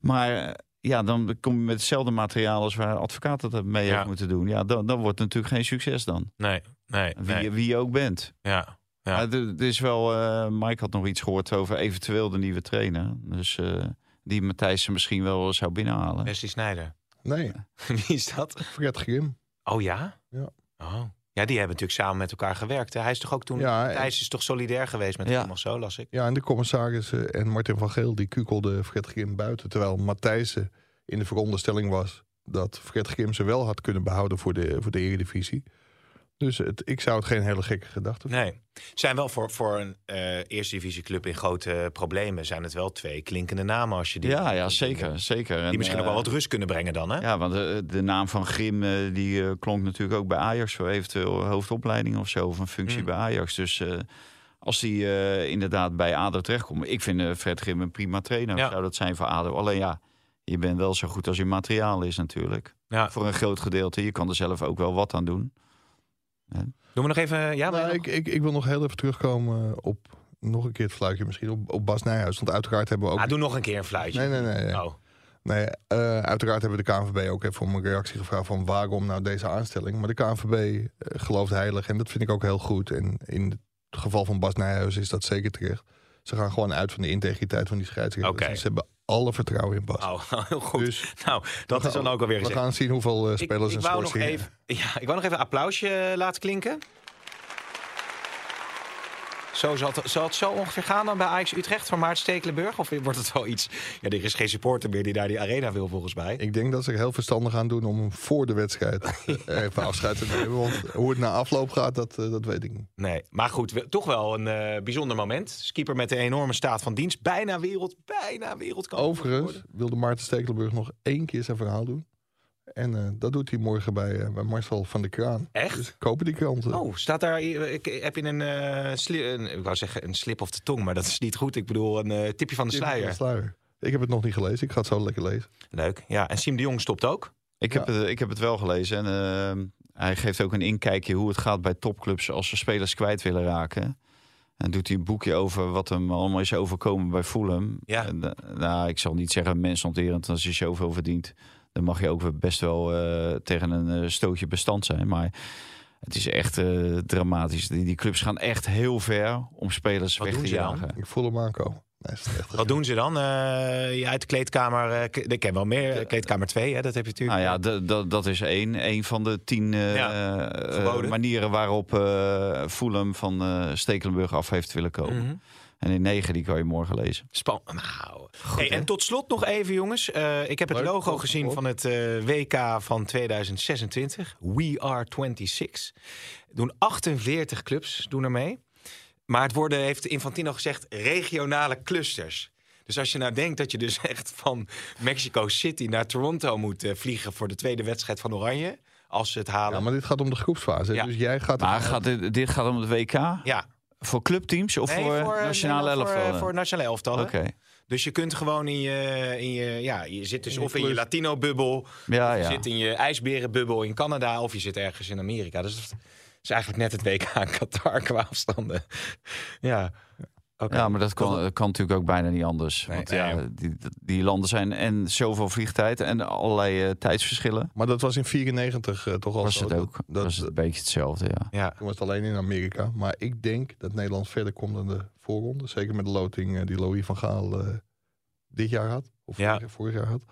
Maar ja, dan kom je met hetzelfde materiaal als waar advocaat het mee Ja. heeft moeten doen. Ja, dan, dan wordt het natuurlijk geen succes dan. Nee, nee, Wie, nee. wie je ook bent. Ja, ja. Maar het- is wel, eh, Mike had nog iets gehoord over eventueel de nieuwe trainer. Dus eh, die Matthijssen misschien wel zou binnenhalen. Wesley Snijder. Nee, Wie is dat? Fred Grim. Oh ja? Ja. Oh. Ja, die hebben natuurlijk samen met elkaar gewerkt. Hè? Hij is toch ook toen... Ja, Thijs is toch solidair geweest met Ja. hem of zo, las ik. Ja, en de commissarissen en Martin van Geel die kukelden Fred Grim buiten. Terwijl Matthijssen in de veronderstelling was dat Fred Grim ze wel had kunnen behouden voor de, voor de Eredivisie. Dus het, ik zou het geen hele gekke gedachte vinden. Nee. Zijn wel voor, voor een eh eerste divisie club in grote problemen... zijn het wel twee klinkende namen als je die... Ja, ja zeker. zeker. En, Die misschien ook eh, wel wat rust kunnen brengen dan, hè? Ja, want de, de naam van Grim eh, die eh, klonk natuurlijk ook bij Ajax voor eventueel hoofdopleiding of zo, of een functie Mm. bij Ajax. Dus eh, als die eh, inderdaad bij ADO terechtkomt, ik vind eh, Fred Grim een prima trainer. Ja. Zou dat zijn voor ADO? Alleen ja, je bent wel zo goed als je materiaal is natuurlijk. Ja. Voor een groot gedeelte. Je kan er zelf ook wel wat aan doen. Doen we nog even... Ja, Nou, maar ik, ik, ik wil nog heel even terugkomen op nog een keer het fluitje misschien op, op Bas Nijhuis. Want uiteraard hebben we ook. ah, doe nog een keer een fluitje. nee, nee, nee. nee. Oh. Nee, eh, uiteraard hebben we de KNVB ook even om een reactie gevraagd van waarom nou deze aanstelling. Maar de KNVB eh, gelooft heilig en dat vind ik ook heel goed. En in het geval van Bas Nijhuis is dat zeker terecht. Ze gaan gewoon uit van de integriteit van die scheidsrechters. Oké. Dus ze hebben alle vertrouwen in Bas. Oh, heel goed. Dus nou, dat is dan ook alweer we gezegd. gaan zien hoeveel eh, Ik, spelers ik, en wou nog even, ja, ik wou nog even een applausje eh, laten klinken. Zo zal, het, zal het zo ongeveer gaan dan bij Ajax Utrecht van Maart Stekelenburg? Of wordt het wel iets... Ja, er is geen supporter meer die naar die arena wil volgens mij. Ik denk dat ze heel verstandig aan doen om voor de wedstrijd even afscheid te nemen. Want hoe het na afloop gaat, dat, eh, dat weet ik niet. Nee, maar goed, we- toch wel een eh, bijzonder moment. Skipper met een enorme staat van dienst. Bijna wereld, bijna wereldkampioen Overigens wilde Maarten Stekelenburg nog één keer zijn verhaal doen. En eh, dat doet hij morgen bij, eh, bij Marcel van der Kraan. Echt? Dus kopen die kranten. Oh, staat daar... Ik heb je een, eh, sli- een... Ik wou zeggen een slip of de tong, maar dat is niet goed. Ik bedoel een eh, tipje van de Tip van sluier. de sluier. Ik heb het nog niet gelezen. Ik ga het zo lekker lezen. Leuk. Ja, en Siem de Jong stopt ook. Ik, heb, het, ik heb het wel gelezen. En eh, hij geeft ook een inkijkje hoe het gaat bij topclubs als ze spelers kwijt willen raken. En doet hij een boekje over wat hem allemaal is overkomen bij Fulham. Ja. En, eh, nou, ik zal niet zeggen mensonterend als je zoveel verdient. Dan mag je ook best wel eh, tegen een eh, stootje bestand zijn. Maar het is echt eh, dramatisch. Die, die clubs gaan echt heel ver om spelers Wat weg te dan? jagen. Ik voel hem aankomen. Nee, Wat doen ze dan? Eh, ja, uit de kleedkamer. eh, ik ken wel meer. Kleedkamer 2, hè, dat heb je natuurlijk. Nou ja, dat is één, één van de tien eh, Ja, eh, manieren waarop eh Fulham van eh Stekelenburg af heeft willen komen. Mhm. En in negen, die kan je morgen lezen. Span nou. Hey, en tot slot nog even, jongens. Eh, ik heb het Leuk, logo gezien van het eh, WK van 2026. We are 26. Doen 48 clubs doen er mee. Maar het worden, heeft Infantino gezegd, regionale clusters. Dus als je nou denkt dat je dus echt van Mexico City naar Toronto moet eh, vliegen voor de tweede wedstrijd van Oranje. Als ze het halen. Ja, maar dit gaat om de groepsfase. Ja. Dus jij gaat... Maar gaat dit, dit gaat om het WK? Ja, Voor clubteams of Nee, voor, nationale nee, voor? Voor nationale elftallen. Oké. Dus je kunt gewoon in je, in je ja, je zit dus In of in je. Latino-bubbel, Ja, je ja. zit in je ijsberenbubbel in Canada, of je zit ergens in Amerika. Dus het is eigenlijk net het WK in Qatar qua afstanden. ja, Ja, maar dat kan, dat kan natuurlijk ook bijna niet anders. Nee, Want nee, ja, ja. die, die landen zijn en zoveel vliegtijd en allerlei eh, tijdsverschillen. Maar dat was in 94 eh, toch al Was zo. het ook. Dat, was het een beetje hetzelfde, ja. ja. Toen was het alleen in Amerika. Maar ik denk dat Nederland verder komt dan de voorronde. Zeker met de loting eh, die Louis van Gaal eh, dit jaar had. Of Ja. vorig, vorig jaar had.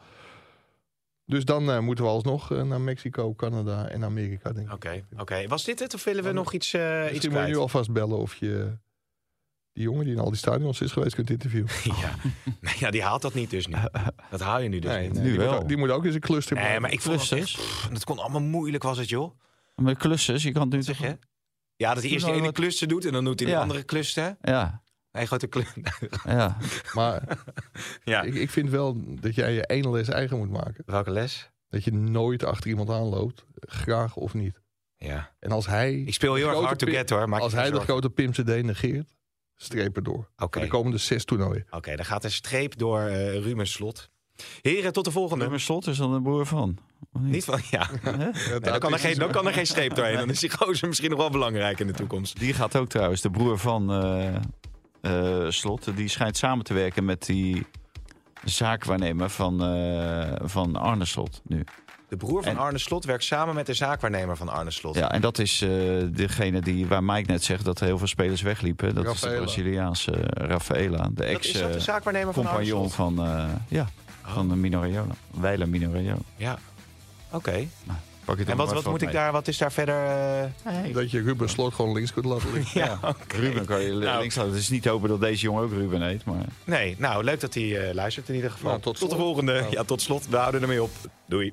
Dus dan moeten we alsnog naar Mexico, Canada en Amerika, denk ik. Oké, oké. Was dit het of willen we Dan- nog iets, eh iets Misschien moet je nu alvast bellen of je die jongen die in al die stadions is geweest kunt interviewen. ja. Nee, ja, die haalt dat niet dus nu. Dat haal je nu dus Nee, niet. nee, die, wel. Moet, ook- die moet ook eens een cluster Nee, maar ik vond het echt... Clusters? pff, Het kon allemaal moeilijk, was het, joh. Met klussen, je kan het nu Zeg toch... je? Ja, dat hij eerst die nou ene wat- cluster doet en dan doet hij de Ja. andere cluster. Ja, Hij gooit de cluster. ja. Maar ja. ik, ik vind wel dat jij je ene les eigen moet maken. Welke les? Dat je nooit achter iemand aanloopt, graag of niet. Ja. En als hij, Ik speel heel erg grote hard to get hoor. Maak als hij de grote Pim CD negeert, streep erdoor. Oké, de komende zes toernooien. Oké, dan gaat een streep door eh Ruben Slot. Heren, tot de volgende. Nummer slot is dan de broer van. Niet? Niet van, ja. Nee, dan, kan er geen, dan kan er geen streep doorheen. Dan is die gozer misschien nog wel belangrijk in de toekomst. Die gaat ook trouwens, de broer van eh, eh, Slot, die schijnt samen te werken met die zaakwaarnemer van, eh, van Arne Slot nu. De broer van En- Arne Slot werkt samen met de zaakwaarnemer van Arne Slot. Ja, en dat is eh, degene die, waar Mike net zegt dat er heel veel spelers wegliepen. Dat is Rafaela. de Braziliaanse eh, Rafaela, de ex-compagnon zaakwaarnemer van van, eh ja, van de. Weiler. Ja. Oké. Pak je En wat, wat moet ik daar, wat is daar verder... eh, Dat je Ruben Slot gewoon links kunt laten liggen. Ja. Ruben kan je Nou. links houden. Het is niet hopen dat deze jongen ook Ruben heet, maar... Nee, nou, leuk dat hij eh, luistert in ieder geval. Nou, tot tot de volgende. Nou. Ja, tot slot. We houden ermee op. Doei.